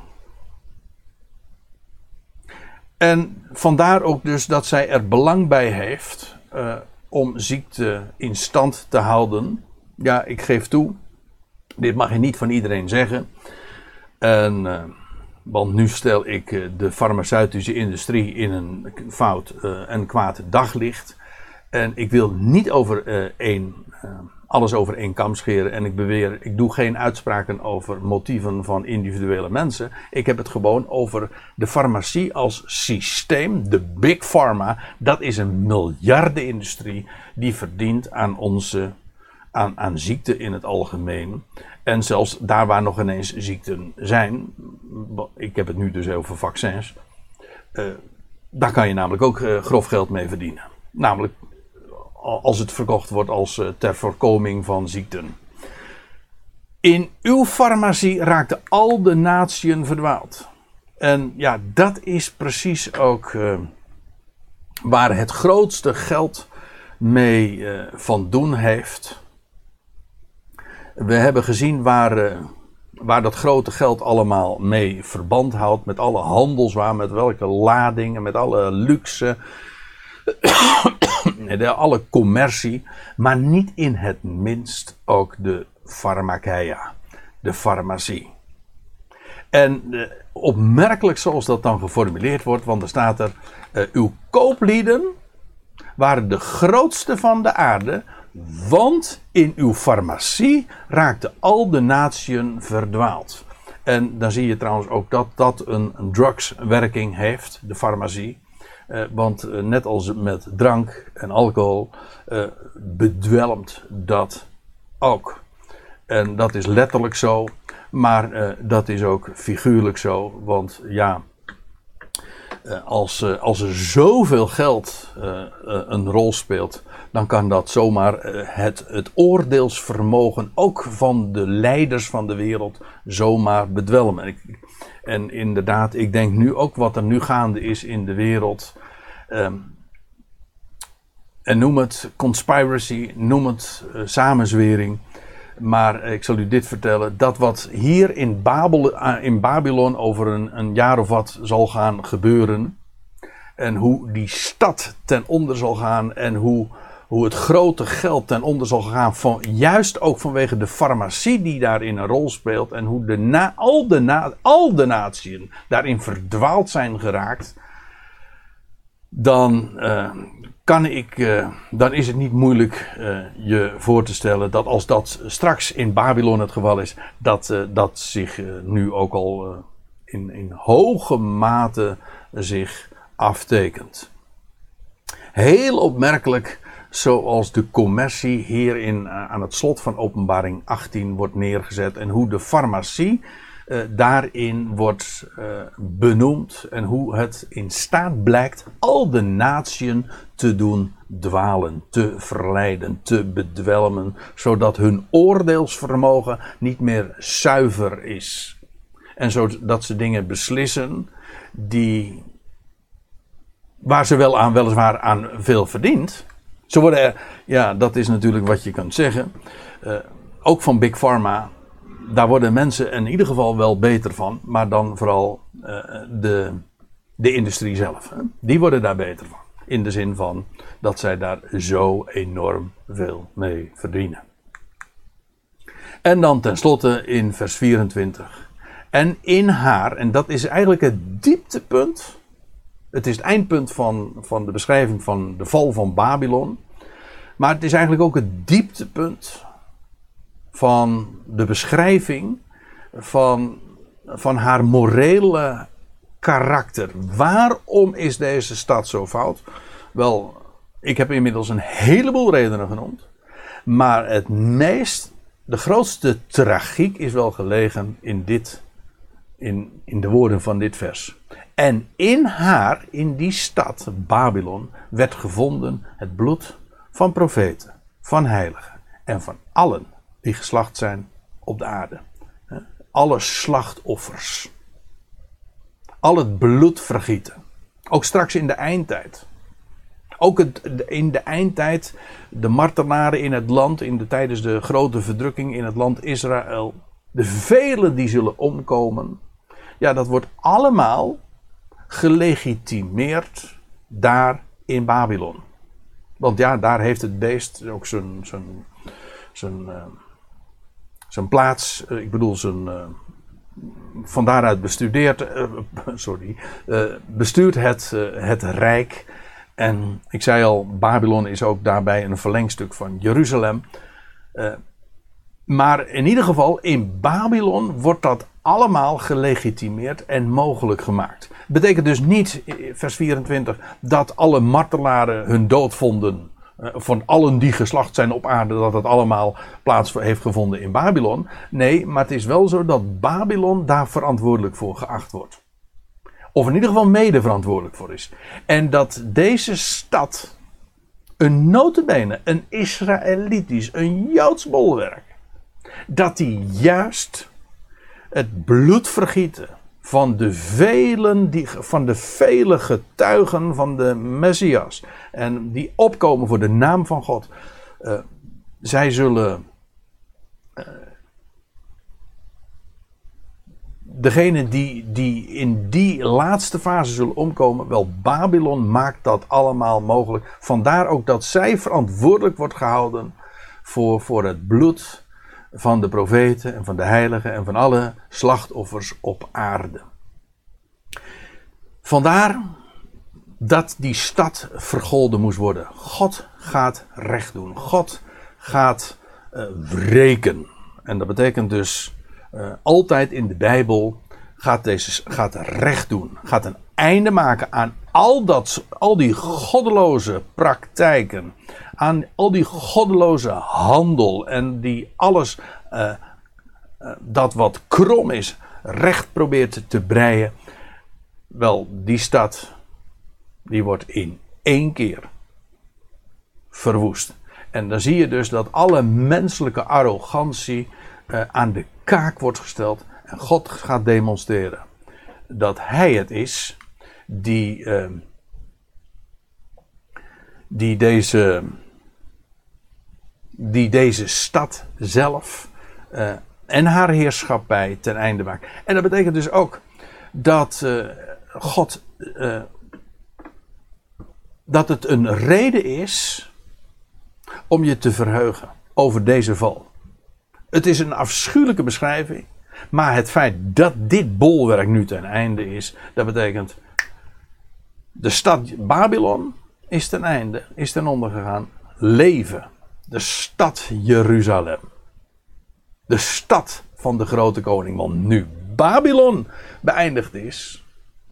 En vandaar ook dus dat zij er belang bij heeft uh, om ziekte in stand te houden. Ja, ik geef toe, dit mag je niet van iedereen zeggen. En, uh, want nu stel ik uh, de farmaceutische industrie in een fout en kwaad daglicht. En ik wil niet over één alles over één kam scheren. En ik beweer, ik doe geen uitspraken over motieven van individuele mensen. Ik heb het gewoon over de farmacie als systeem, de big pharma. Dat is een miljardenindustrie die verdient aan onze, aan, aan ziekte in het algemeen. En zelfs daar waar nog ineens ziekten zijn, ik heb het nu dus over vaccins, uh, daar kan je namelijk ook uh, grof geld mee verdienen. Namelijk als het verkocht wordt als eh, ter voorkoming van ziekten. In uw farmacie raakten al de natieën verdwaald. En ja, dat is precies ook uh, waar het grootste geld mee uh, van doen heeft. We hebben gezien waar, waar dat grote geld allemaal mee verband houdt. Met alle handelswaar, met welke ladingen, met alle luxe de, alle commercie, maar niet in het minst ook de farmakeia, de farmacie. En uh, opmerkelijk zoals dat dan geformuleerd wordt, want er staat er: uh, Uw kooplieden waren de grootste van de aarde, want in uw farmacie raakten al de natieën verdwaald. En dan zie je trouwens ook dat dat een drugswerking heeft, de farmacie. Uh, want uh, net als met drank en alcohol uh, bedwelmt dat ook. En dat is letterlijk zo, maar dat is ook figuurlijk zo. Want ja, als, als er zoveel geld een rol speelt, dan kan dat zomaar het, het oordeelsvermogen ook van de leiders van de wereld zomaar bedwelmen. En, en inderdaad, ik denk nu ook wat er nu gaande is in de wereld. Um, en noem het conspiracy, noem het uh, samenzwering. Maar ik zal u dit vertellen: dat wat hier in, Babel, uh, in Babylon over een, een, jaar of wat zal gaan gebeuren. En hoe die stad ten onder zal gaan. En hoe, hoe het grote geld ten onder zal gaan. Van, juist ook vanwege de farmacie die daarin een rol speelt. En hoe de al, de na, al de natieën daarin verdwaald zijn geraakt dan uh, kan ik, uh, dan is het niet moeilijk uh, je voor te stellen dat als dat straks in Babylon het geval is, dat dat zich nu ook al in, in hoge mate zich aftekent. heel opmerkelijk zoals de commercie hier in, eh, aan het slot van Openbaring 18 wordt neergezet en hoe de farmacie uh, daarin wordt uh, benoemd en hoe het in staat blijkt al de natieën te doen dwalen, te verleiden, te bedwelmen, zodat hun oordeelsvermogen niet meer zuiver is. En zodat ze dingen beslissen die, waar ze wel aan, weliswaar aan veel verdient. Ze worden er, ja, dat is natuurlijk wat je kunt zeggen. Uh, ook van Big Pharma daar worden mensen in ieder geval wel beter van, maar dan vooral uh, de, de industrie zelf. Hè? Die worden daar beter van. In de zin van dat zij daar zo enorm veel mee verdienen. En dan tenslotte in vers 24. En in haar, en dat is eigenlijk het dieptepunt. Het is het eindpunt van, van de beschrijving van de val van Babylon. Maar het is eigenlijk ook het dieptepunt van de beschrijving van, van haar morele karakter. Waarom is deze stad zo fout? Wel, ik heb inmiddels een heleboel redenen genoemd. Maar het meest, de grootste tragiek is wel gelegen in dit, in, in de woorden van dit vers. En in haar, in die stad, Babylon, werd gevonden het bloed van profeten, van heiligen en van allen die geslacht zijn op de aarde. Alle slachtoffers. Al het bloed vergieten. Ook straks in de eindtijd. Ook in de eindtijd, de martelaren in het land, in de, tijdens de grote verdrukking in het land Israël. De velen die zullen omkomen. Ja, dat wordt allemaal gelegitimeerd daar in Babylon. Want ja, daar heeft het beest ook zijn, zijn, zijn, eh, zijn plaats, eh, ik bedoel zijn, uh, van daaruit bestudeert, sorry, bestuurt het, het rijk. En ik zei al, Babylon is ook daarbij een verlengstuk van Jeruzalem. maar in ieder geval, in Babylon wordt dat allemaal gelegitimeerd en mogelijk gemaakt. Betekent dus niet, vers 24, dat alle martelaren hun dood vonden eh, van allen die geslacht zijn op aarde, dat het allemaal plaats heeft gevonden in Babylon. Nee, maar het is wel zo dat Babylon daar verantwoordelijk voor geacht wordt. Of in ieder geval mede verantwoordelijk voor is. En dat deze stad een notenbenen, een Israëlitisch, een Joods bolwerk, dat die juist het bloed vergieten van de velen, die, van de vele getuigen van de Messias. En die opkomen voor de naam van God. Uh, zij zullen. Uh, degene die, die in die laatste fase zullen omkomen, wel Babylon maakt dat allemaal mogelijk. Vandaar ook dat zij verantwoordelijk wordt gehouden voor, voor het bloed van de profeten en van de heiligen en van alle slachtoffers op aarde. Vandaar dat die stad vergolden moest worden. God gaat recht doen. God gaat uh, wreken. En dat betekent dus uh, altijd in de Bijbel gaat, deze, gaat recht doen. Gaat een einde maken aan al, dat, al die goddeloze praktijken. Aan al die goddeloze handel. En die alles uh, dat wat krom is recht probeert te breien. Wel, die stad die wordt in één keer verwoest. En dan zie je dus dat alle menselijke arrogantie uh, aan de kaak wordt gesteld. En God gaat demonstreren dat Hij het is die, uh, die, deze, die deze stad zelf uh, en haar heerschappij ten einde maakt. En dat betekent dus ook dat God dat het een reden is om je te verheugen over deze val. Het is een afschuwelijke beschrijving, maar het feit dat dit bolwerk nu ten einde is, dat betekent de stad Babylon is ten einde, is ten onder gegaan. Leven, de stad Jeruzalem. De stad van de grote koning. Want nu Babylon beëindigd is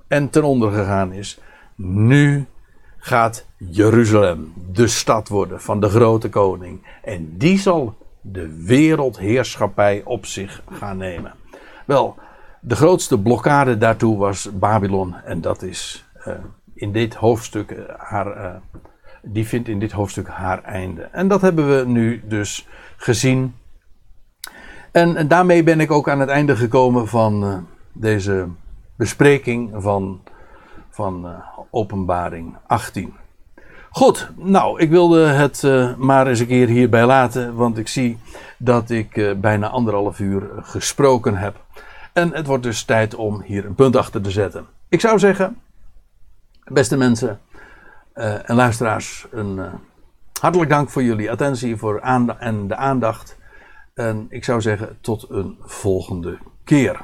en ten onder gegaan is, nu gaat Jeruzalem de stad worden van de grote koning. En die zal de wereldheerschappij op zich gaan nemen. Wel, de grootste blokkade daartoe was Babylon. En dat is uh, in dit hoofdstuk haar. Uh, die vindt in dit hoofdstuk haar einde. En dat hebben we nu dus gezien. En, daarmee ben ik ook aan het einde gekomen van deze bespreking van, van Openbaring 18. Goed, nou, ik wilde het maar eens een keer hierbij laten, want ik zie dat ik bijna anderhalf uur gesproken heb. En het wordt dus tijd om hier een punt achter te zetten. Ik zou zeggen, beste mensen uh, en luisteraars, een hartelijk dank voor jullie attentie voor en de aandacht. En ik zou zeggen, tot een volgende keer.